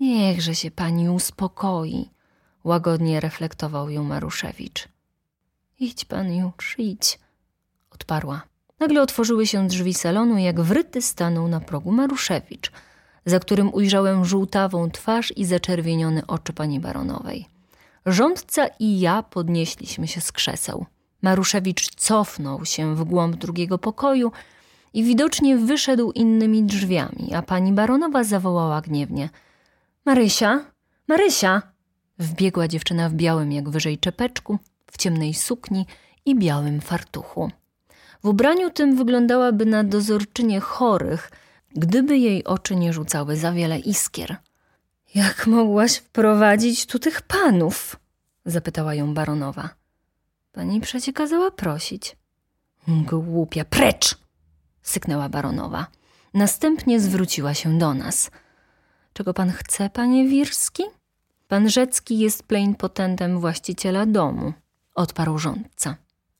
Niechże się pani uspokoi, łagodnie reflektował ją Maruszewicz. Idź pan już, idź, odparła. Nagle otworzyły się drzwi salonu, jak wryty stanął na progu Maruszewicz, za którym ujrzałem żółtawą twarz i zaczerwienione oczy pani baronowej. Rządca i ja podnieśliśmy się z krzeseł. Maruszewicz cofnął się w głąb drugiego pokoju i widocznie wyszedł innymi drzwiami, a pani baronowa zawołała gniewnie: Marysia, Marysia! Wbiegła dziewczyna w białym jak wyżej czepeczku, w ciemnej sukni i białym fartuchu. W ubraniu tym wyglądałaby na dozorczynię chorych, gdyby jej oczy nie rzucały za wiele iskier. Jak mogłaś wprowadzić tu tych panów? zapytała ją baronowa. Pani przecie kazała prosić. Głupia, precz! syknęła baronowa. Następnie zwróciła się do nas. Czego pan chce, panie Wirski? Pan Rzecki jest potentem właściciela domu, odparł rządca.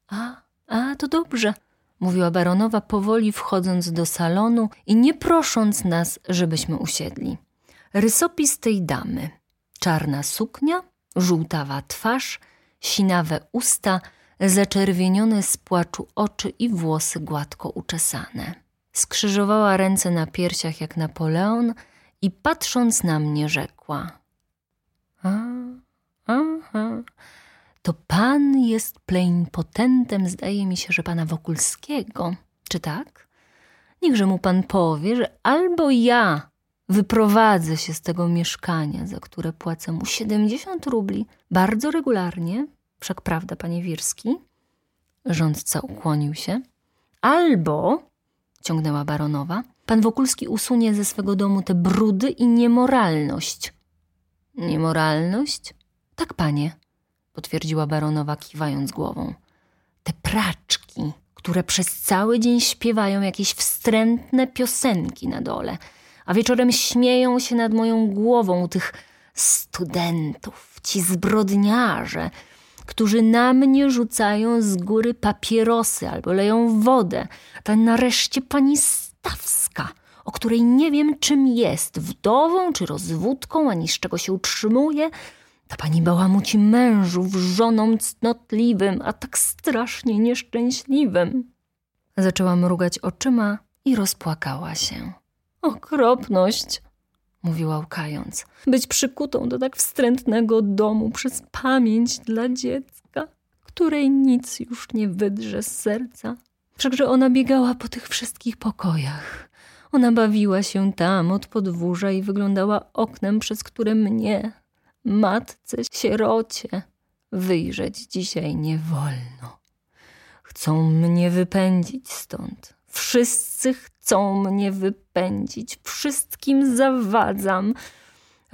A, a, to dobrze, mówiła baronowa powoli wchodząc do salonu i nie prosząc nas, żebyśmy usiedli. Rysopis tej damy. Czarna suknia, żółtawa twarz, sinawe usta, zaczerwienione z płaczu oczy i włosy gładko uczesane. Skrzyżowała ręce na piersiach jak Napoleon i patrząc na mnie rzekła: A, aha, to pan jest potentem, zdaje mi się, że pana Wokulskiego, czy tak? Niechże mu pan powie, że albo ja wyprowadzę się z tego mieszkania, za które płacę mu 70 rubli, bardzo regularnie, wszak prawda, panie Wirski? Rządca ukłonił się. Albo, ciągnęła baronowa, pan Wokulski usunie ze swego domu te brudy i niemoralność. Niemoralność? Tak, panie, potwierdziła baronowa, kiwając głową. Te praczki, które przez cały dzień śpiewają jakieś wstrętne piosenki na dole, a wieczorem śmieją się nad moją głową tych studentów, ci zbrodniarze, którzy na mnie rzucają z góry papierosy albo leją wodę. Ta nareszcie pani Stawska, o której nie wiem czym jest, wdową czy rozwódką, ani z czego się utrzymuje, ta pani bałamuci mężów żoną cnotliwym, a tak strasznie nieszczęśliwym. Zaczęła mrugać oczyma i rozpłakała się. Okropność, mówiła łkając. Być przykutą do tak wstrętnego domu przez pamięć dla dziecka, której nic już nie wydrze z serca. Wszakże ona biegała po tych wszystkich pokojach. Ona bawiła się tam od podwórza i wyglądała oknem, przez które mnie, matce sierocie, wyjrzeć dzisiaj nie wolno. Chcą mnie wypędzić stąd. Wszyscy chcą mnie wypędzić. Wszystkim zawadzam.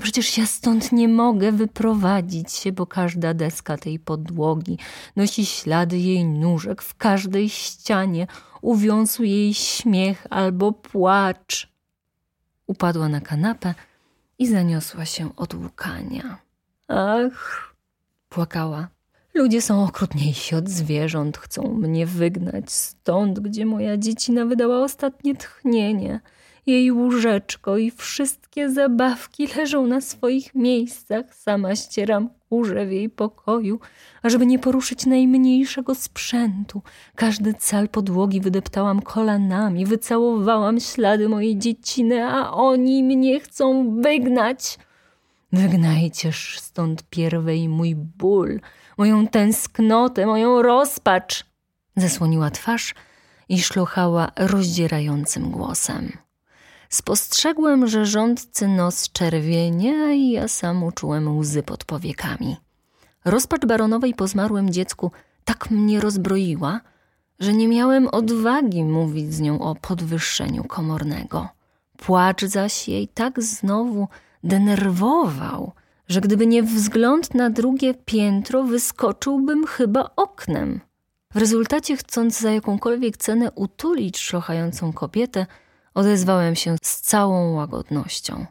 Przecież ja stąd nie mogę wyprowadzić się, bo każda deska tej podłogi nosi ślady jej nóżek w każdej ścianie, uwiązł jej śmiech albo płacz. Upadła na kanapę i zaniosła się od łukania. Ach, płakała. Ludzie są okrutniejsi od zwierząt, chcą mnie wygnać stąd, gdzie moja dziecina wydała ostatnie tchnienie. Jej łóżeczko i wszystkie zabawki leżą na swoich miejscach. Sama ścieram kurze w jej pokoju, ażeby nie poruszyć najmniejszego sprzętu. Każdy cal podłogi wydeptałam kolanami, wycałowałam ślady mojej dzieciny, a oni mnie chcą wygnać. Wygnajcież stąd pierwej mój ból, moją tęsknotę, moją rozpacz. Zasłoniła twarz i szlochała rozdzierającym głosem. Spostrzegłem, że rządcy nos czerwienie, a ja sam uczułem łzy pod powiekami. Rozpacz baronowej po zmarłym dziecku tak mnie rozbroiła, że nie miałem odwagi mówić z nią o podwyższeniu komornego. Płacz zaś jej tak znowu denerwował, że gdyby nie wzgląd na drugie piętro, wyskoczyłbym chyba oknem. W rezultacie, chcąc za jakąkolwiek cenę utulić szlochającą kobietę, odezwałem się z całą łagodnością.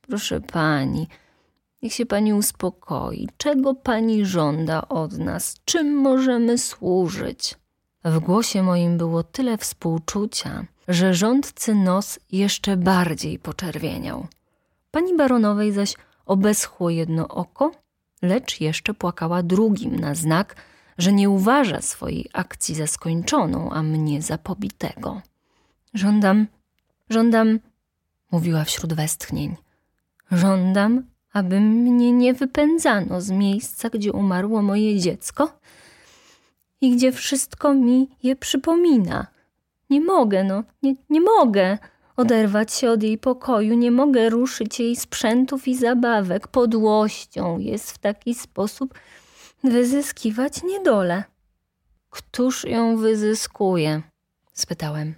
Proszę pani, niech się pani uspokoi. Czego pani żąda od nas? Czym możemy służyć? W głosie moim było tyle współczucia, że rządcy nos jeszcze bardziej poczerwieniał. Pani baronowej zaś obeschło jedno oko, lecz jeszcze płakała drugim na znak, że nie uważa swojej akcji za skończoną, a mnie za pobitego. Żądam, żądam, mówiła wśród westchnień. Żądam, aby mnie nie wypędzano z miejsca, gdzie umarło moje dziecko i gdzie wszystko mi je przypomina. Nie mogę, no, nie, nie mogę oderwać się od jej pokoju, nie mogę ruszyć jej sprzętów i zabawek. Podłością jest w taki sposób wyzyskiwać niedolę. Któż ją wyzyskuje? spytałem.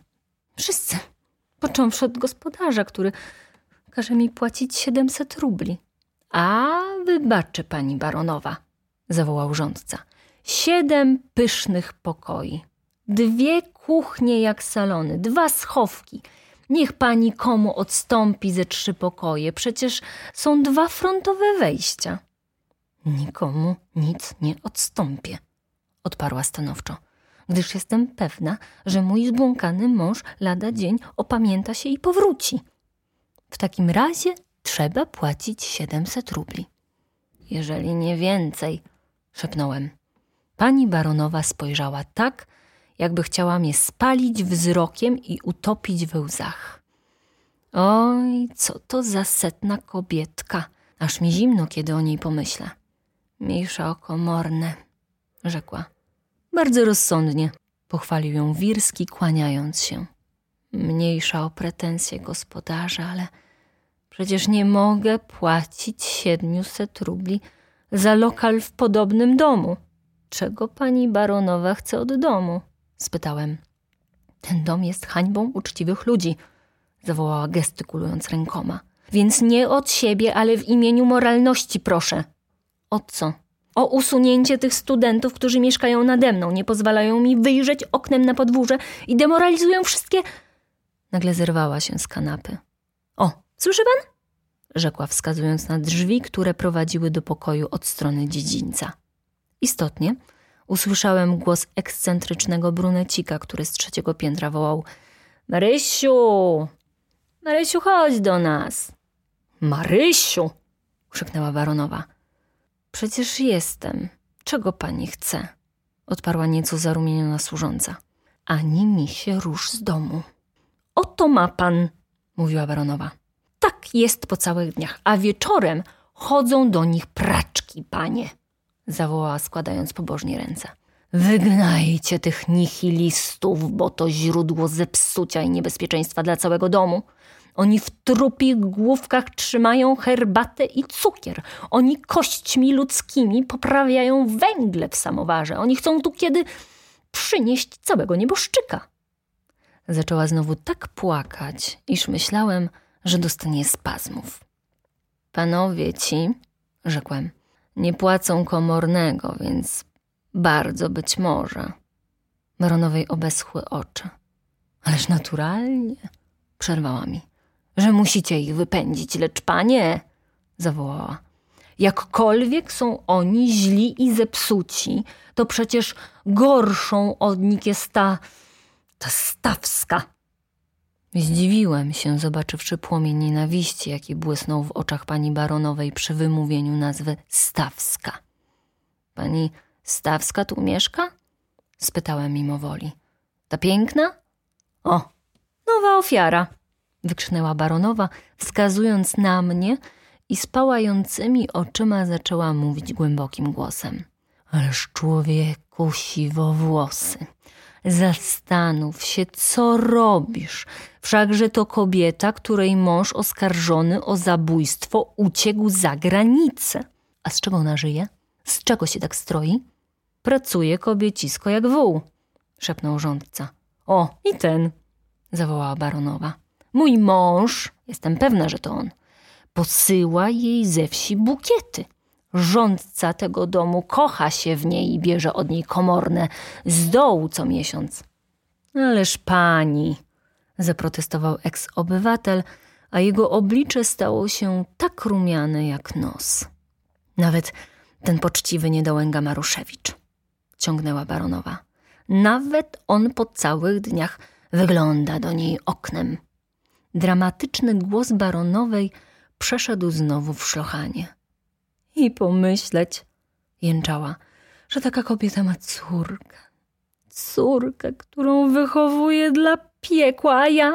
Wszyscy, począwszy od gospodarza, który każe mi płacić siedemset rubli. A wybaczy pani baronowa, zawołał rządca. Siedem pysznych pokoi, dwie kuchnie jak salony, dwa schowki. Niech pani komu odstąpi ze trzy pokoje, przecież są dwa frontowe wejścia. Nikomu nic nie odstąpię, odparła stanowczo, gdyż jestem pewna, że mój zbłąkany mąż lada dzień opamięta się i powróci. W takim razie trzeba płacić siedemset rubli. Jeżeli nie więcej, szepnąłem. Pani baronowa spojrzała tak, jakby chciała mnie spalić wzrokiem i utopić we łzach. Oj, co to za setna kobietka, aż mi zimno, kiedy o niej pomyślę. Mniejsza o komorne, rzekła. Bardzo rozsądnie, pochwalił ją Wirski, kłaniając się. Mniejsza o pretensje gospodarza, ale przecież nie mogę płacić siedmiuset rubli za lokal w podobnym domu. Czego pani baronowa chce od domu? Spytałem. Ten dom jest hańbą uczciwych ludzi, zawołała gestykulując rękoma. Więc nie od siebie, ale w imieniu moralności proszę. O co? O usunięcie tych studentów, którzy mieszkają nade mną, nie pozwalają mi wyjrzeć oknem na podwórze i demoralizują wszystkie. Nagle zerwała się z kanapy. O, słyszy pan? rzekła, wskazując na drzwi, które prowadziły do pokoju od strony dziedzińca. Istotnie, usłyszałem głos ekscentrycznego brunecika, który z trzeciego piętra wołał: Marysiu! Marysiu, chodź do nas! Marysiu! krzyknęła baronowa. Przecież jestem. Czego pani chce? Odparła nieco zarumieniona służąca. Ani mi się rusz z domu. Oto ma pan, mówiła baronowa. Tak jest po całych dniach, a wieczorem chodzą do nich praczki, panie zawołała składając pobożnie ręce. Wygnajcie tych nihilistów, bo to źródło zepsucia i niebezpieczeństwa dla całego domu. Oni w trupich główkach trzymają herbatę i cukier. Oni kośćmi ludzkimi poprawiają węgle w samowarze. Oni chcą tu kiedy przynieść całego nieboszczyka. Zaczęła znowu tak płakać, iż myślałem, że dostanie spazmów. Panowie ci, rzekłem, nie płacą komornego, więc bardzo być może. Baronowej obeschły oczy. Ależ naturalnie, przerwała mi, że musicie ich wypędzić, lecz panie, zawołała. Jakkolwiek są oni źli i zepsuci, to przecież gorszą od nich jest ta, ta stawska. Zdziwiłem się, zobaczywszy płomień nienawiści, jaki błysnął w oczach pani baronowej przy wymówieniu nazwy Stawska. Pani Stawska tu mieszka? spytałem mimowoli. Ta piękna? O, nowa ofiara, wykrzyknęła baronowa, wskazując na mnie i spałającymi oczyma zaczęła mówić głębokim głosem. Ależ człowieku siwowłosy, Zastanów się, co robisz. Wszakże to kobieta, której mąż oskarżony o zabójstwo uciekł za granicę. A z czego ona żyje? Z czego się tak stroi? pracuje kobiecisko jak wół, szepnął rządca. O, i ten, zawołała baronowa. Mój mąż, jestem pewna, że to on, posyła jej ze wsi bukiety. Rządca tego domu kocha się w niej i bierze od niej komorne z dołu co miesiąc. Ależ pani, zaprotestował eks-obywatel, a jego oblicze stało się tak rumiane jak nos. Nawet ten poczciwy niedołęga Maruszewicz, ciągnęła baronowa. Nawet on po całych dniach wygląda do niej oknem. Dramatyczny głos baronowej przeszedł znowu w szlochanie. I pomyśleć, jęczała, że taka kobieta ma córkę. Córkę, którą wychowuje dla piekła, ja?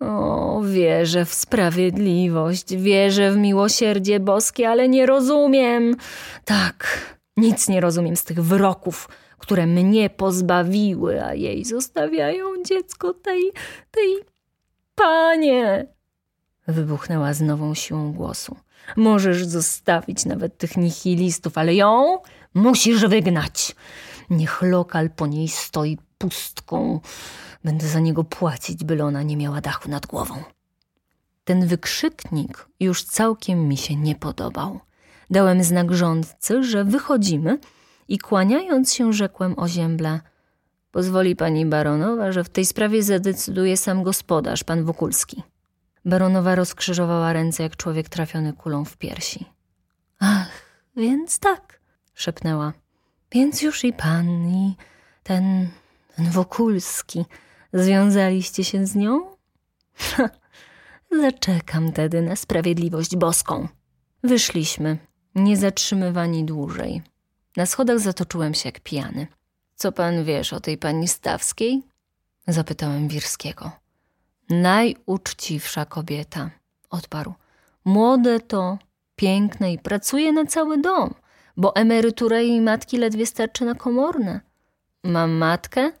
O, wierzę w sprawiedliwość, wierzę w miłosierdzie boskie, ale nie rozumiem. Tak, nic nie rozumiem z tych wyroków, które mnie pozbawiły, a jej zostawiają dziecko tej, tej panie. Wybuchnęła z nową siłą głosu. Możesz zostawić nawet tych nihilistów, ale ją musisz wygnać. Niech lokal po niej stoi pustką. Będę za niego płacić, byle ona nie miała dachu nad głową. Ten wykrzyknik już całkiem mi się nie podobał. Dałem znak rządcy, że wychodzimy i kłaniając się rzekłem o ziemble. Pozwoli pani baronowa, że w tej sprawie zadecyduje sam gospodarz, pan Wokulski. Baronowa rozkrzyżowała ręce jak człowiek trafiony kulą w piersi. Ach, więc tak, szepnęła. Więc już i pan, i ten, ten Wokulski, związaliście się z nią? (laughs) Zaczekam tedy na sprawiedliwość boską. Wyszliśmy, nie zatrzymywani dłużej. Na schodach zatoczyłem się jak pijany. Co pan wiesz o tej pani Stawskiej? Zapytałem Wirskiego. Najuczciwsza kobieta, odparł. Młode to, piękne i pracuje na cały dom, bo emerytura jej matki ledwie starczy na komorne. Mam matkę?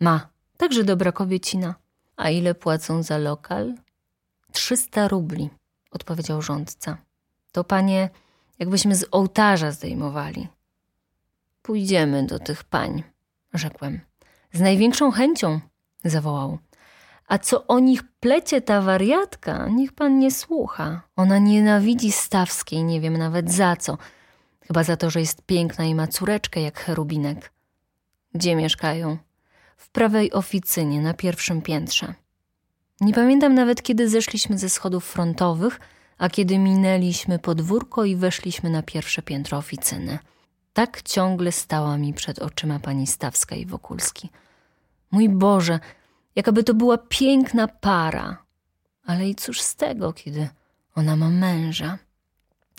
Ma, także dobra kobiecina. A ile płacą za lokal? Trzysta rubli, odpowiedział rządca. To panie, jakbyśmy z ołtarza zdejmowali. Pójdziemy do tych pań, rzekłem. Z największą chęcią, zawołał. A co o nich plecie ta wariatka, niech pan nie słucha. Ona nienawidzi Stawskiej, nie wiem nawet za co. Chyba za to, że jest piękna i ma córeczkę jak cherubinek. Gdzie mieszkają? W prawej oficynie, na pierwszym piętrze. Nie pamiętam nawet, kiedy zeszliśmy ze schodów frontowych, a kiedy minęliśmy podwórko i weszliśmy na pierwsze piętro oficyny. Tak ciągle stała mi przed oczyma pani Stawska i Wokulski. Mój Boże, jakaby to była piękna para. Ale i cóż z tego, kiedy ona ma męża?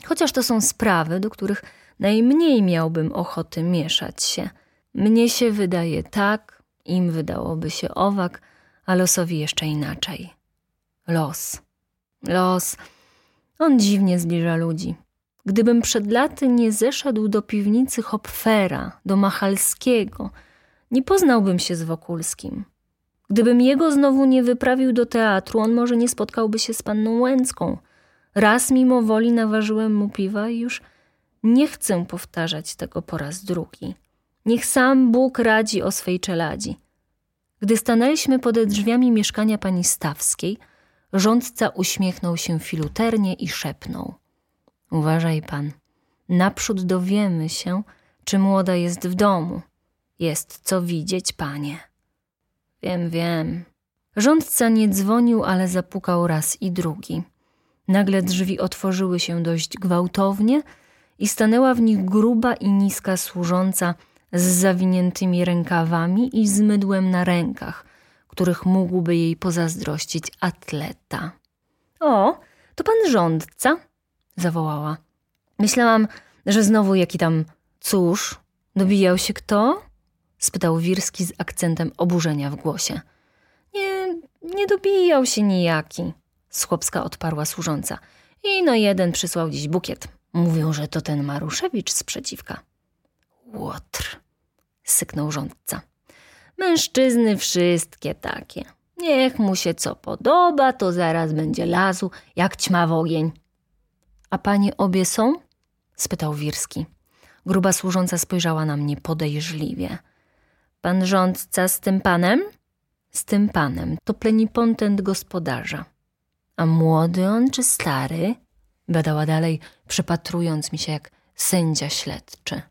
Chociaż to są sprawy, do których najmniej miałbym ochoty mieszać się. Mnie się wydaje tak, im wydałoby się owak, a losowi jeszcze inaczej. Los. Los. On dziwnie zbliża ludzi. Gdybym przed laty nie zeszedł do piwnicy Hopfera, do Machalskiego, nie poznałbym się z Wokulskim. Gdybym jego znowu nie wyprawił do teatru, on może nie spotkałby się z panną Łęcką. Raz mimo woli naważyłem mu piwa i już nie chcę powtarzać tego po raz drugi. Niech sam Bóg radzi o swej czeladzi. Gdy stanęliśmy pod drzwiami mieszkania pani Stawskiej, rządca uśmiechnął się filuternie i szepnął. Uważaj pan, naprzód dowiemy się, czy młoda jest w domu. Jest co widzieć, panie. Wiem, wiem. Rządca nie dzwonił, ale zapukał raz i drugi. Nagle drzwi otworzyły się dość gwałtownie i stanęła w nich gruba i niska służąca z zawiniętymi rękawami i z mydłem na rękach, których mógłby jej pozazdrościć atleta. O, to pan rządca, zawołała. Myślałam, że znowu jaki tam cóż, dobijał się kto? spytał Wirski z akcentem oburzenia w głosie. Nie, nie dobijał się nijaki, schłopska odparła służąca. I no jeden przysłał dziś bukiet. Mówią, że to ten Maruszewicz sprzeciwka. Łotr, syknął rządca. Mężczyzny wszystkie takie. Niech mu się co podoba, to zaraz będzie lazu, jak ćma w ogień. A panie obie są? spytał Wirski. Gruba służąca spojrzała na mnie podejrzliwie. Pan rządca z tym panem? Z tym panem. To plenipotent gospodarza. A młody on czy stary? Badała dalej, przypatrując mi się jak sędzia śledczy.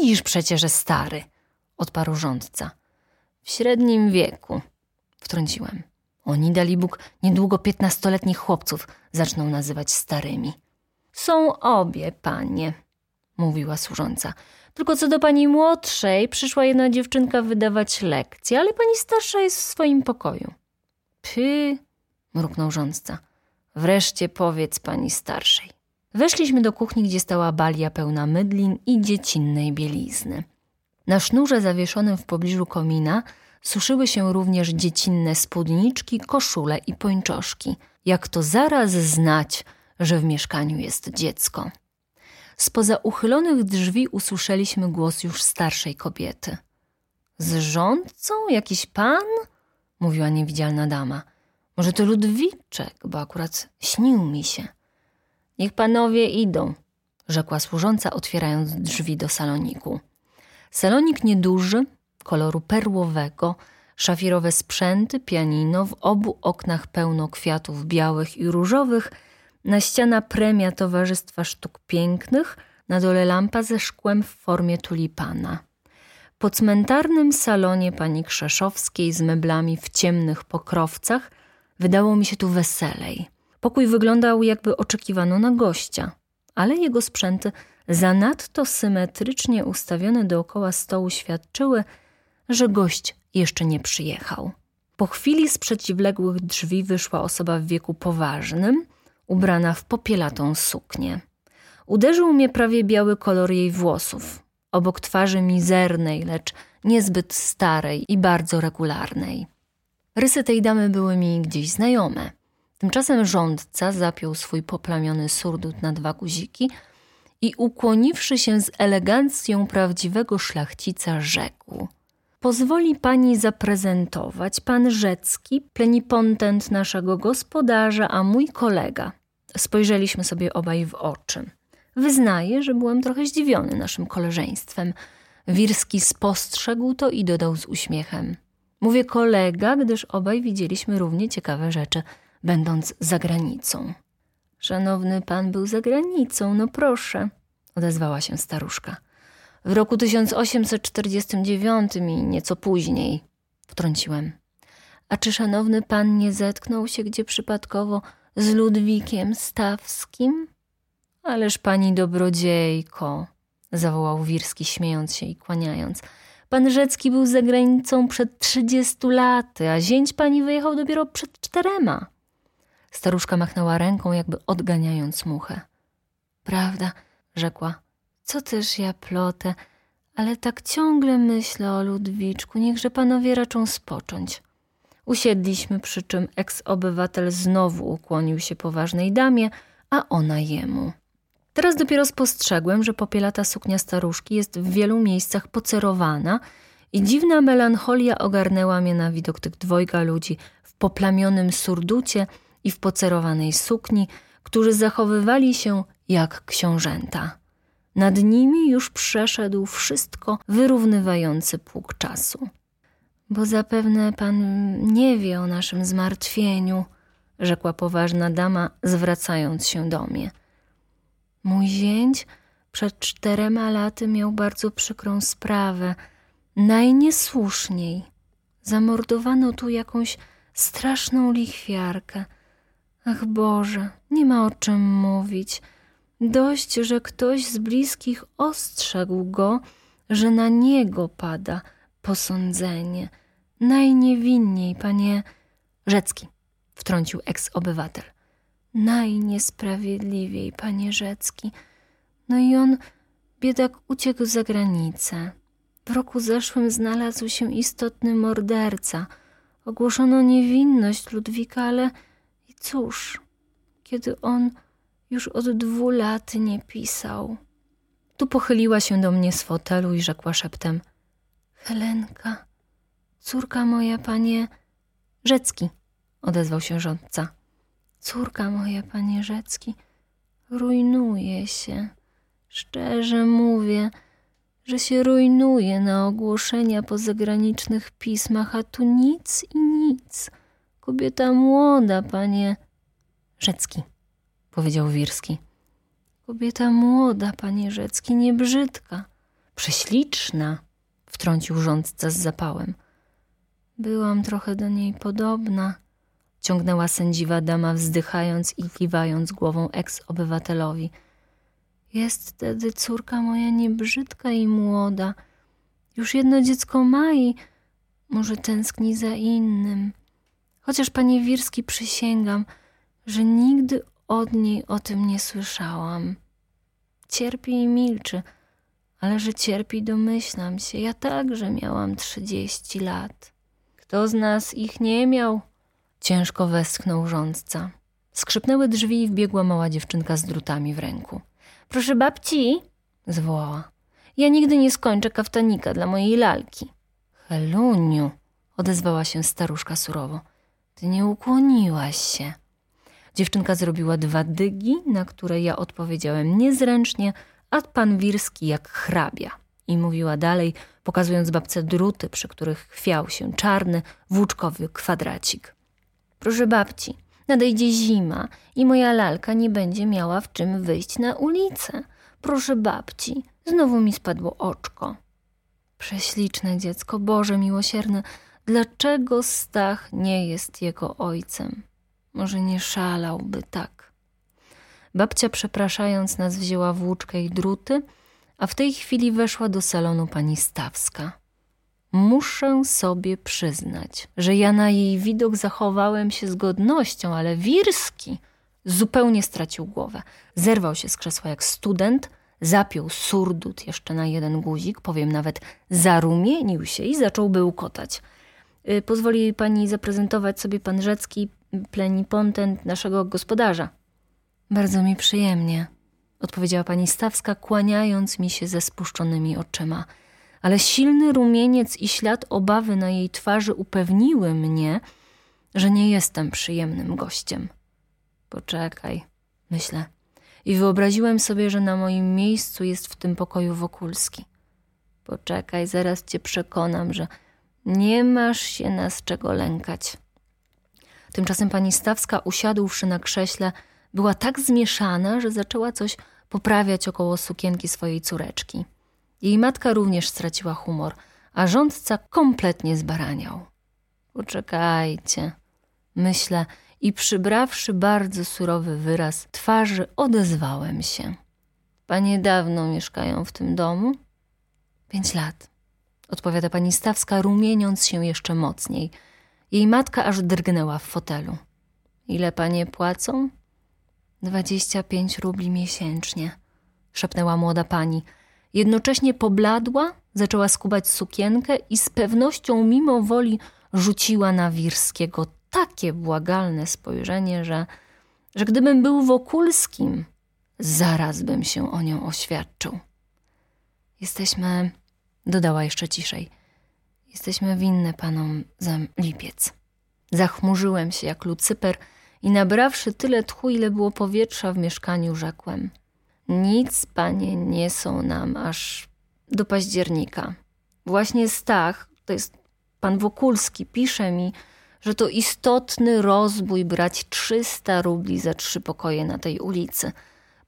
Widzisz przecież, że stary, odparł rządca. W średnim wieku, wtrąciłem. Oni, dali Bóg, niedługo piętnastoletnich chłopców zaczną nazywać starymi. Są obie, panie, mówiła służąca. Tylko co do pani młodszej, przyszła jedna dziewczynka wydawać lekcje, ale pani starsza jest w swoim pokoju. Py, mruknął rządca. Wreszcie powiedz pani starszej. Weszliśmy do kuchni, gdzie stała balia pełna mydlin i dziecinnej bielizny. Na sznurze zawieszonym w pobliżu komina suszyły się również dziecinne spódniczki, koszule i pończoszki. Jak to zaraz znać, że w mieszkaniu jest dziecko. Spoza uchylonych drzwi usłyszeliśmy głos już starszej kobiety. Z rządcą? Jakiś pan? mówiła niewidzialna dama. Może to Ludwiczek, bo akurat śnił mi się. Niech panowie idą, rzekła służąca, otwierając drzwi do saloniku. Salonik nieduży, koloru perłowego, szafirowe sprzęty, pianino, w obu oknach pełno kwiatów białych i różowych, na ściana premia Towarzystwa Sztuk Pięknych, na dole lampa ze szkłem w formie tulipana. Po cmentarnym salonie pani Krzeszowskiej z meblami w ciemnych pokrowcach wydało mi się tu weselej. Pokój wyglądał jakby oczekiwano na gościa, ale jego sprzęty zanadto symetrycznie ustawione dookoła stołu świadczyły, że gość jeszcze nie przyjechał. Po chwili z przeciwległych drzwi wyszła osoba w wieku poważnym, ubrana w popielatą suknię. Uderzył mnie prawie biały kolor jej włosów, obok twarzy mizernej, lecz niezbyt starej i bardzo regularnej. Rysy tej damy były mi gdzieś znajome. Tymczasem rządca zapiął swój poplamiony surdut na dwa guziki i ukłoniwszy się z elegancją prawdziwego szlachcica, rzekł: Pozwoli pani zaprezentować pan Rzecki, plenipotent naszego gospodarza, a mój kolega. Spojrzeliśmy sobie obaj w oczy. Wyznaję, że byłem trochę zdziwiony naszym koleżeństwem. Wirski spostrzegł to i dodał z uśmiechem. Mówię kolega, gdyż obaj widzieliśmy równie ciekawe rzeczy, będąc za granicą. Szanowny pan był za granicą, no proszę, odezwała się staruszka. W roku 1849 i nieco później, wtrąciłem. A czy szanowny pan nie zetknął się gdzie przypadkowo z Ludwikiem Stawskim? Ależ pani dobrodziejko, zawołał Wirski, śmiejąc się i kłaniając. Pan Rzecki był za granicą przed trzydziestu laty, a zięć pani wyjechał dopiero przed czterema. Staruszka machnęła ręką, jakby odganiając muchę. Prawda, rzekła. Co też ja plotę, ale tak ciągle myślę o Ludwiczku, niechże panowie raczą spocząć. Usiedliśmy, przy czym eks-obywatel znowu ukłonił się poważnej damie, a ona jemu. Teraz dopiero spostrzegłem, że popielata suknia staruszki jest w wielu miejscach pocerowana i dziwna melancholia ogarnęła mnie na widok tych dwojga ludzi w poplamionym surducie i w pocerowanej sukni, którzy zachowywali się jak książęta. Nad nimi już przeszedł wszystko wyrównywający pług czasu. Bo zapewne pan nie wie o naszym zmartwieniu, rzekła poważna dama, zwracając się do mnie. Mój zięć przed czterema laty miał bardzo przykrą sprawę. Najniesłuszniej. Zamordowano tu jakąś straszną lichwiarkę. Ach Boże, nie ma o czym mówić. Dość, że ktoś z bliskich ostrzegł go, że na niego pada posądzenie. Najniewinniej, panie Rzecki, wtrącił eks-obywatel najniesprawiedliwiej, panie Rzecki. No i on, biedak, uciekł za granicę. W roku zeszłym znalazł się istotny morderca. Ogłoszono niewinność Ludwika, ale cóż, kiedy on już od dwóch lat nie pisał. Tu pochyliła się do mnie z fotelu i rzekła szeptem: Helenka, córka moja, panie Rzecki, odezwał się rządca. Córka moja, panie Rzecki, rujnuje się. Szczerze mówię, że się rujnuje na ogłoszenia po zagranicznych pismach, a tu nic i nic. Kobieta młoda, panie Rzecki, powiedział Wirski. Kobieta młoda, panie Rzecki, nie brzydka. Prześliczna, wtrącił rządca z zapałem. Byłam trochę do niej podobna, ciągnęła sędziwa dama, wzdychając i kiwając głową eks-obywatelowi. Jest wtedy córka moja niebrzydka i młoda. Już jedno dziecko ma i może tęskni za innym. Chociaż, panie Wirski, przysięgam, że nigdy od niej o tym nie słyszałam. Cierpi i milczy, ale że cierpi, domyślam się. Ja także miałam trzydzieści lat. Kto z nas ich nie miał? Ciężko westchnął rządca. Skrzypnęły drzwi i wbiegła mała dziewczynka z drutami w ręku. Proszę babci, zwołała. Ja nigdy nie skończę kaftanika dla mojej lalki. Heluniu, odezwała się staruszka surowo. Ty nie ukłoniłaś się. Dziewczynka zrobiła dwa dygi, na które ja odpowiedziałem niezręcznie, a pan Wirski jak hrabia. I mówiła dalej, pokazując babce druty, przy których chwiał się czarny, włóczkowy kwadracik. Proszę babci, nadejdzie zima i moja lalka nie będzie miała w czym wyjść na ulicę. Proszę babci, znowu mi spadło oczko. Prześliczne dziecko, Boże miłosierny, dlaczego Stach nie jest jego ojcem? Może nie szalałby tak. Babcia, przepraszając nas, wzięła włóczkę i druty, a w tej chwili weszła do salonu pani Stawska. Muszę sobie przyznać, że ja na jej widok zachowałem się z godnością, ale Wirski zupełnie stracił głowę. Zerwał się z krzesła jak student, zapiął surdut jeszcze na jeden guzik, powiem nawet zarumienił się i zaczął bełkotać. Y, pozwoli pani zaprezentować sobie pan Rzecki, plenipotent naszego gospodarza. Bardzo mi przyjemnie, odpowiedziała pani Stawska, kłaniając mi się ze spuszczonymi oczyma. Ale silny rumieniec i ślad obawy na jej twarzy upewniły mnie, że nie jestem przyjemnym gościem. Poczekaj, myślę. I wyobraziłem sobie, że na moim miejscu jest w tym pokoju Wokulski. Poczekaj, zaraz cię przekonam, że nie masz się nas czego lękać. Tymczasem pani Stawska, usiadłszy na krześle, była tak zmieszana, że zaczęła coś poprawiać około sukienki swojej córeczki. Jej matka również straciła humor, a rządca kompletnie zbaraniał. Poczekajcie, myślę, i przybrawszy bardzo surowy wyraz twarzy, odezwałem się. Panie dawno mieszkają w tym domu? Pięć lat, odpowiada pani Stawska, rumieniąc się jeszcze mocniej. Jej matka aż drgnęła w fotelu. Ile panie płacą? Dwadzieścia pięć rubli miesięcznie, szepnęła młoda pani. Jednocześnie pobladła, zaczęła skubać sukienkę i z pewnością mimo woli rzuciła na Wirskiego takie błagalne spojrzenie, że, że gdybym był Wokulskim, zaraz bym się o nią oświadczył. Jesteśmy, dodała jeszcze ciszej, jesteśmy winne panom za lipiec. Zachmurzyłem się jak Lucyper i nabrawszy tyle tchu, ile było powietrza w mieszkaniu, rzekłem. Nic, panie, nie są nam aż do października. Właśnie Stach, to jest pan Wokulski, pisze mi, że to istotny rozbój brać 300 rubli za trzy pokoje na tej ulicy.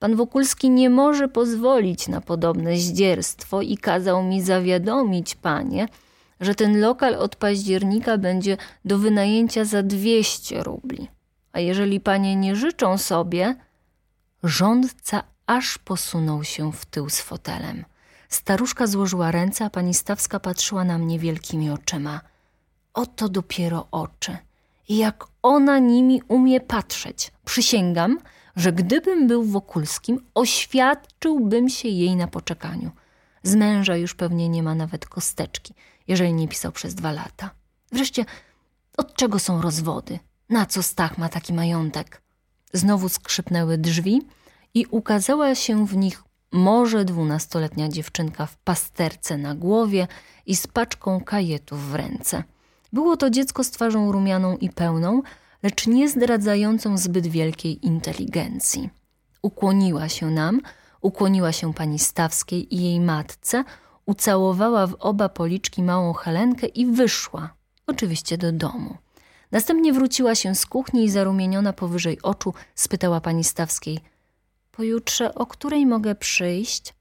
Pan Wokulski nie może pozwolić na podobne zdzierstwo i kazał mi zawiadomić panie, że ten lokal od października będzie do wynajęcia za 200 rubli. A jeżeli panie nie życzą sobie, rządca aż posunął się w tył z fotelem. Staruszka złożyła ręce, a pani Stawska patrzyła na mnie wielkimi oczyma. Oto dopiero oczy. I jak ona nimi umie patrzeć. Przysięgam, że gdybym był Wokulskim, oświadczyłbym się jej na poczekaniu. Z męża już pewnie nie ma nawet kosteczki, jeżeli nie pisał przez dwa lata. Wreszcie, od czego są rozwody? Na co Stach ma taki majątek? Znowu skrzypnęły drzwi i ukazała się w nich może dwunastoletnia dziewczynka w pasterce na głowie i z paczką kajetów w ręce. Było to dziecko z twarzą rumianą i pełną, lecz nie zdradzającą zbyt wielkiej inteligencji. Ukłoniła się nam, Ukłoniła się pani Stawskiej i jej matce, ucałowała w oba policzki małą Helenkę i wyszła, oczywiście do domu. Następnie wróciła się z kuchni i zarumieniona powyżej oczu spytała pani Stawskiej – Pojutrze o której mogę przyjść?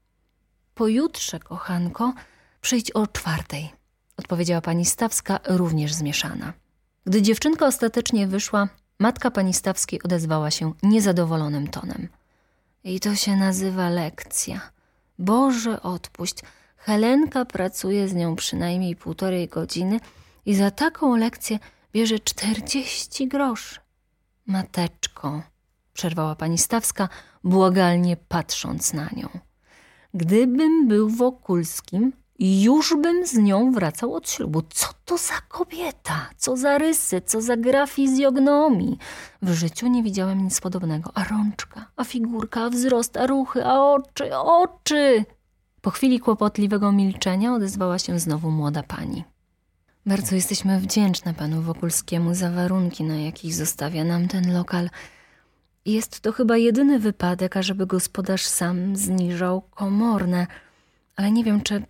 Pojutrze, kochanko, przyjdź o czwartej, odpowiedziała pani Stawska, również zmieszana. Gdy dziewczynka ostatecznie wyszła, matka pani Stawskiej odezwała się niezadowolonym tonem. I to się nazywa lekcja. Boże, odpuść. Helenka pracuje z nią przynajmniej półtorej godziny i za taką lekcję bierze czterdzieści groszy. Mateczko, przerwała pani Stawska, błagalnie patrząc na nią. Gdybym był Wokulskim, już bym z nią wracał od ślubu. Co to za kobieta? Co za rysy? Co za gra fizjognomii? W życiu nie widziałem nic podobnego. A rączka, a figurka, a wzrost, a ruchy, a oczy, oczy! Po chwili kłopotliwego milczenia odezwała się znowu młoda pani. Bardzo jesteśmy wdzięczne panu Wokulskiemu za warunki, na jakich zostawia nam ten lokal – jest to chyba jedyny wypadek, ażeby gospodarz sam zniżał komorne, ale nie wiem, czy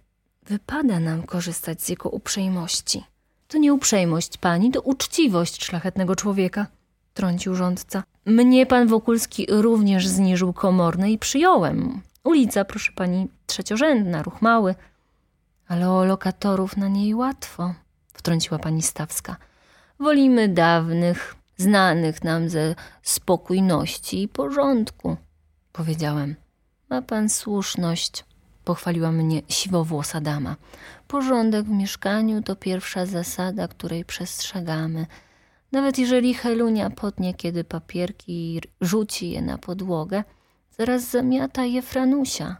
wypada nam korzystać z jego uprzejmości. To nie uprzejmość pani, to uczciwość szlachetnego człowieka, trącił rządca. Mnie pan Wokulski również zniżył komorne i przyjąłem. Ulica, proszę pani, trzeciorzędna, ruch mały. Ale o lokatorów na niej łatwo, wtrąciła pani Stawska. Wolimy dawnych, znanych nam ze spokojności i porządku, powiedziałem. Ma pan słuszność, pochwaliła mnie siwowłosa dama. Porządek w mieszkaniu to pierwsza zasada, której przestrzegamy. Nawet jeżeli Helunia potnie kiedy papierki i rzuci je na podłogę, zaraz zamiata je Franusia.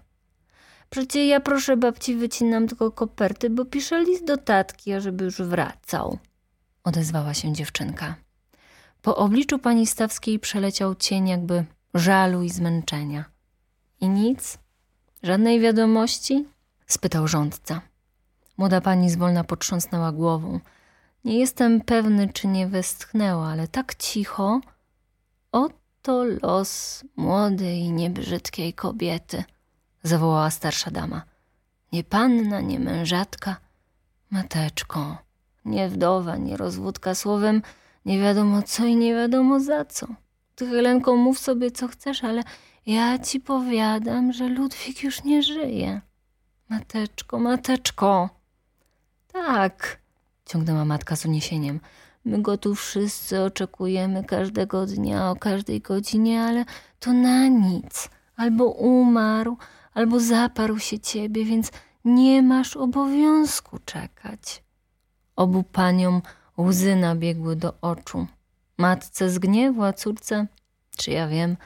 Przecie ja proszę babci wycinam tylko koperty, bo piszę list do tatki, ażeby już wracał. Odezwała się dziewczynka. Po obliczu pani Stawskiej przeleciał cień jakby żalu i zmęczenia. I nic? Żadnej wiadomości? spytał rządca. Młoda pani zwolna potrząsnęła głową. Nie jestem pewny, czy nie westchnęła, ale tak cicho. Oto los młodej, niebrzydkiej kobiety, zawołała starsza dama. Nie panna, nie mężatka, mateczko, nie wdowa, nie rozwódka, słowem nie wiadomo co i nie wiadomo za co. Ty, Helenko, mów sobie co chcesz, ale ja ci powiadam, że Ludwik już nie żyje. Mateczko, mateczko. Tak, ciągnęła matka z uniesieniem. My go tu wszyscy oczekujemy każdego dnia, o każdej godzinie, ale to na nic. Albo umarł, albo zaparł się ciebie, więc nie masz obowiązku czekać. Obu paniom Łzy nabiegły do oczu. Matce z gniewu, a córce, czy ja wiem,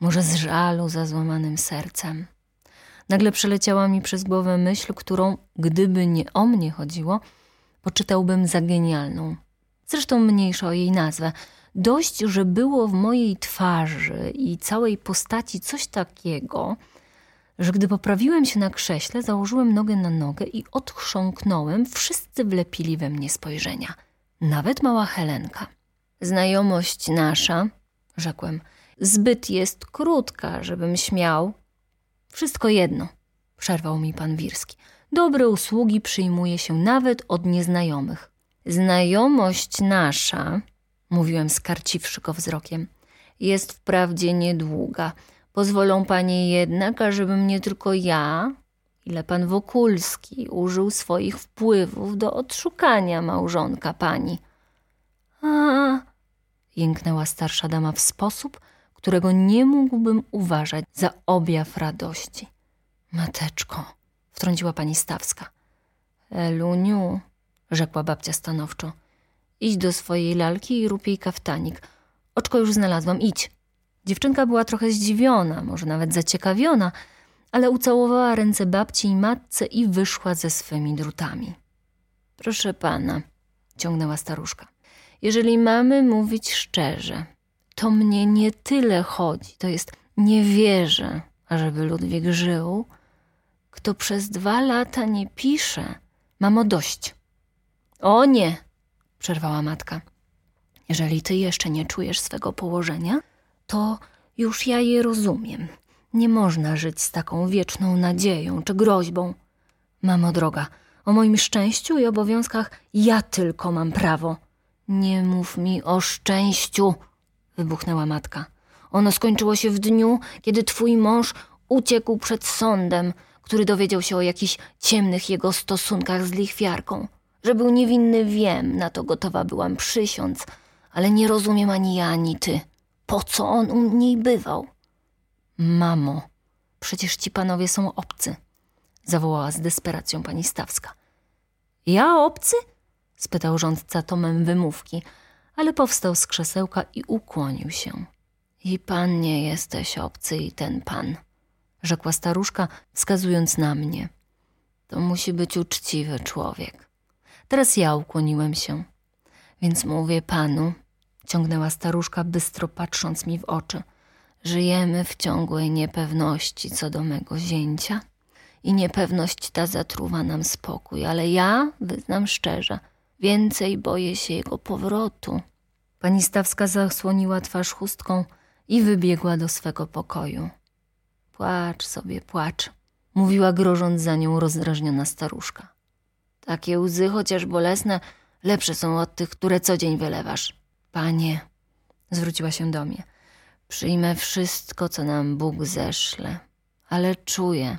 może z żalu za złamanym sercem. Nagle przeleciała mi przez głowę myśl, którą, gdyby nie o mnie chodziło, poczytałbym za genialną. Zresztą mniejsza o jej nazwę. Dość, że było w mojej twarzy i całej postaci coś takiego, że gdy poprawiłem się na krześle, założyłem nogę na nogę i odchrząknąłem, wszyscy wlepili we mnie spojrzenia – nawet mała Helenka. Znajomość nasza, rzekłem, zbyt jest krótka, żebym śmiał. Wszystko jedno, przerwał mi pan Wirski. Dobre usługi przyjmuje się nawet od nieznajomych. Znajomość nasza, mówiłem skarciwszy go wzrokiem, jest wprawdzie niedługa. Pozwolą panie jednak, ażebym nie tylko ja, ile pan Wokulski użył swoich wpływów do odszukania małżonka pani. A, jęknęła starsza dama w sposób, którego nie mógłbym uważać za objaw radości. Mateczko, wtrąciła pani Stawska. Eluniu, rzekła babcia stanowczo, idź do swojej lalki i rób jej kaftanik. Oczko już znalazłam, idź. Dziewczynka była trochę zdziwiona, może nawet zaciekawiona, ale ucałowała ręce babci i matce i wyszła ze swymi drutami. Proszę pana, ciągnęła staruszka, jeżeli mamy mówić szczerze, to mnie nie tyle chodzi, to jest nie wierzę, ażeby Ludwik żył, kto przez dwa lata nie pisze, mam o dość. O nie, przerwała matka. Jeżeli ty jeszcze nie czujesz swego położenia, to już ja je rozumiem. Nie można żyć z taką wieczną nadzieją czy groźbą. Mamo droga, o moim szczęściu i obowiązkach ja tylko mam prawo. Nie mów mi o szczęściu, wybuchnęła matka. Ono skończyło się w dniu, kiedy twój mąż uciekł przed sądem, który dowiedział się o jakichś ciemnych jego stosunkach z lichwiarką. Że był niewinny, wiem, na to gotowa byłam przysiąc, ale nie rozumiem ani ja, ani ty. Po co on u niej bywał? Mamo, przecież ci panowie są obcy, zawołała z desperacją pani Stawska. Ja obcy? spytał rządca tomem wymówki, ale powstał z krzesełka i ukłonił się. I pan nie jesteś obcy i ten pan, rzekła staruszka, wskazując na mnie. To musi być uczciwy człowiek. Teraz ja ukłoniłem się. Więc mówię panu, ciągnęła staruszka, bystro patrząc mi w oczy. Żyjemy w ciągłej niepewności co do mego zięcia i niepewność ta zatruwa nam spokój, ale ja, wyznam szczerze, więcej boję się jego powrotu. Pani Stawska zasłoniła twarz chustką i wybiegła do swego pokoju. Płacz sobie, płacz, mówiła grożąc za nią rozdrażniona staruszka. Takie łzy, chociaż bolesne, lepsze są od tych, które co dzień wylewasz. Panie, zwróciła się do mnie, przyjmę wszystko, co nam Bóg zeszle, ale czuję,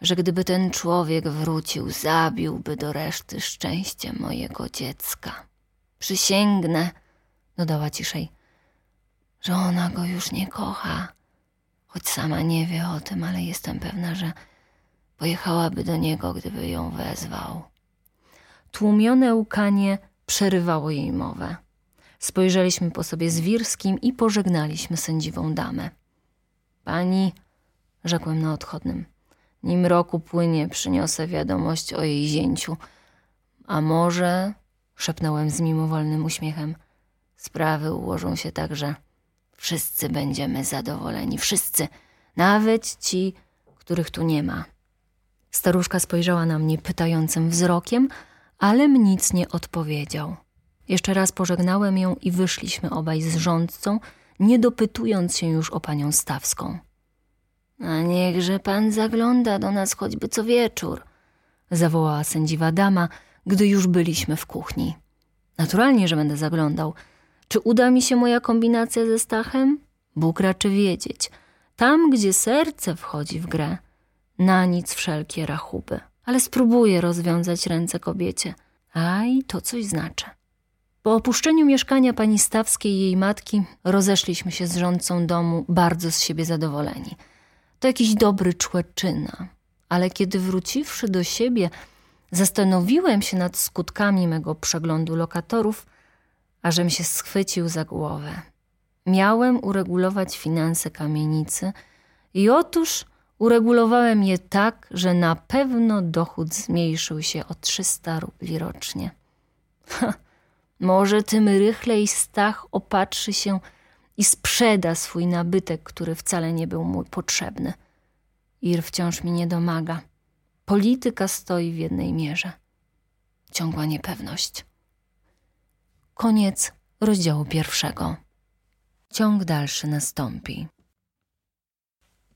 że gdyby ten człowiek wrócił, zabiłby do reszty szczęście mojego dziecka. Przysięgnę, dodała ciszej, że ona go już nie kocha, choć sama nie wie o tym, ale jestem pewna, że pojechałaby do niego, gdyby ją wezwał. Tłumione łkanie przerywało jej mowę. Spojrzeliśmy po sobie z Wirskim i pożegnaliśmy sędziwą damę. Pani, rzekłem na odchodnym, nim roku płynie, przyniosę wiadomość o jej zięciu. A może, szepnąłem z mimowolnym uśmiechem, sprawy ułożą się tak, że wszyscy będziemy zadowoleni, wszyscy, nawet ci, których tu nie ma. Staruszka spojrzała na mnie pytającym wzrokiem, ale nic nie odpowiedział. Jeszcze raz pożegnałem ją i wyszliśmy obaj z rządcą, nie dopytując się już o panią Stawską. A niechże pan zagląda do nas choćby co wieczór, zawołała sędziwa dama, gdy już byliśmy w kuchni. Naturalnie, że będę zaglądał. Czy uda mi się moja kombinacja ze Stachem? Bóg raczy wiedzieć. Tam, gdzie serce wchodzi w grę, na nic wszelkie rachuby. Ale spróbuję rozwiązać ręce kobiecie. A i to coś znaczy. Po opuszczeniu mieszkania pani Stawskiej i jej matki rozeszliśmy się z rządcą domu bardzo z siebie zadowoleni. To jakiś dobry człeczyna, ale kiedy wróciwszy do siebie, zastanowiłem się nad skutkami mego przeglądu lokatorów, ażem się schwycił za głowę. Miałem uregulować finanse kamienicy i otóż uregulowałem je tak, że na pewno dochód zmniejszył się o 300 rubli rocznie. Ha, może tym rychlej Stach opatrzy się i sprzeda swój nabytek, który wcale nie był mu potrzebny. Ir wciąż mi nie domaga. Polityka stoi w jednej mierze. Ciągła niepewność. Koniec rozdziału pierwszego. Ciąg dalszy nastąpi.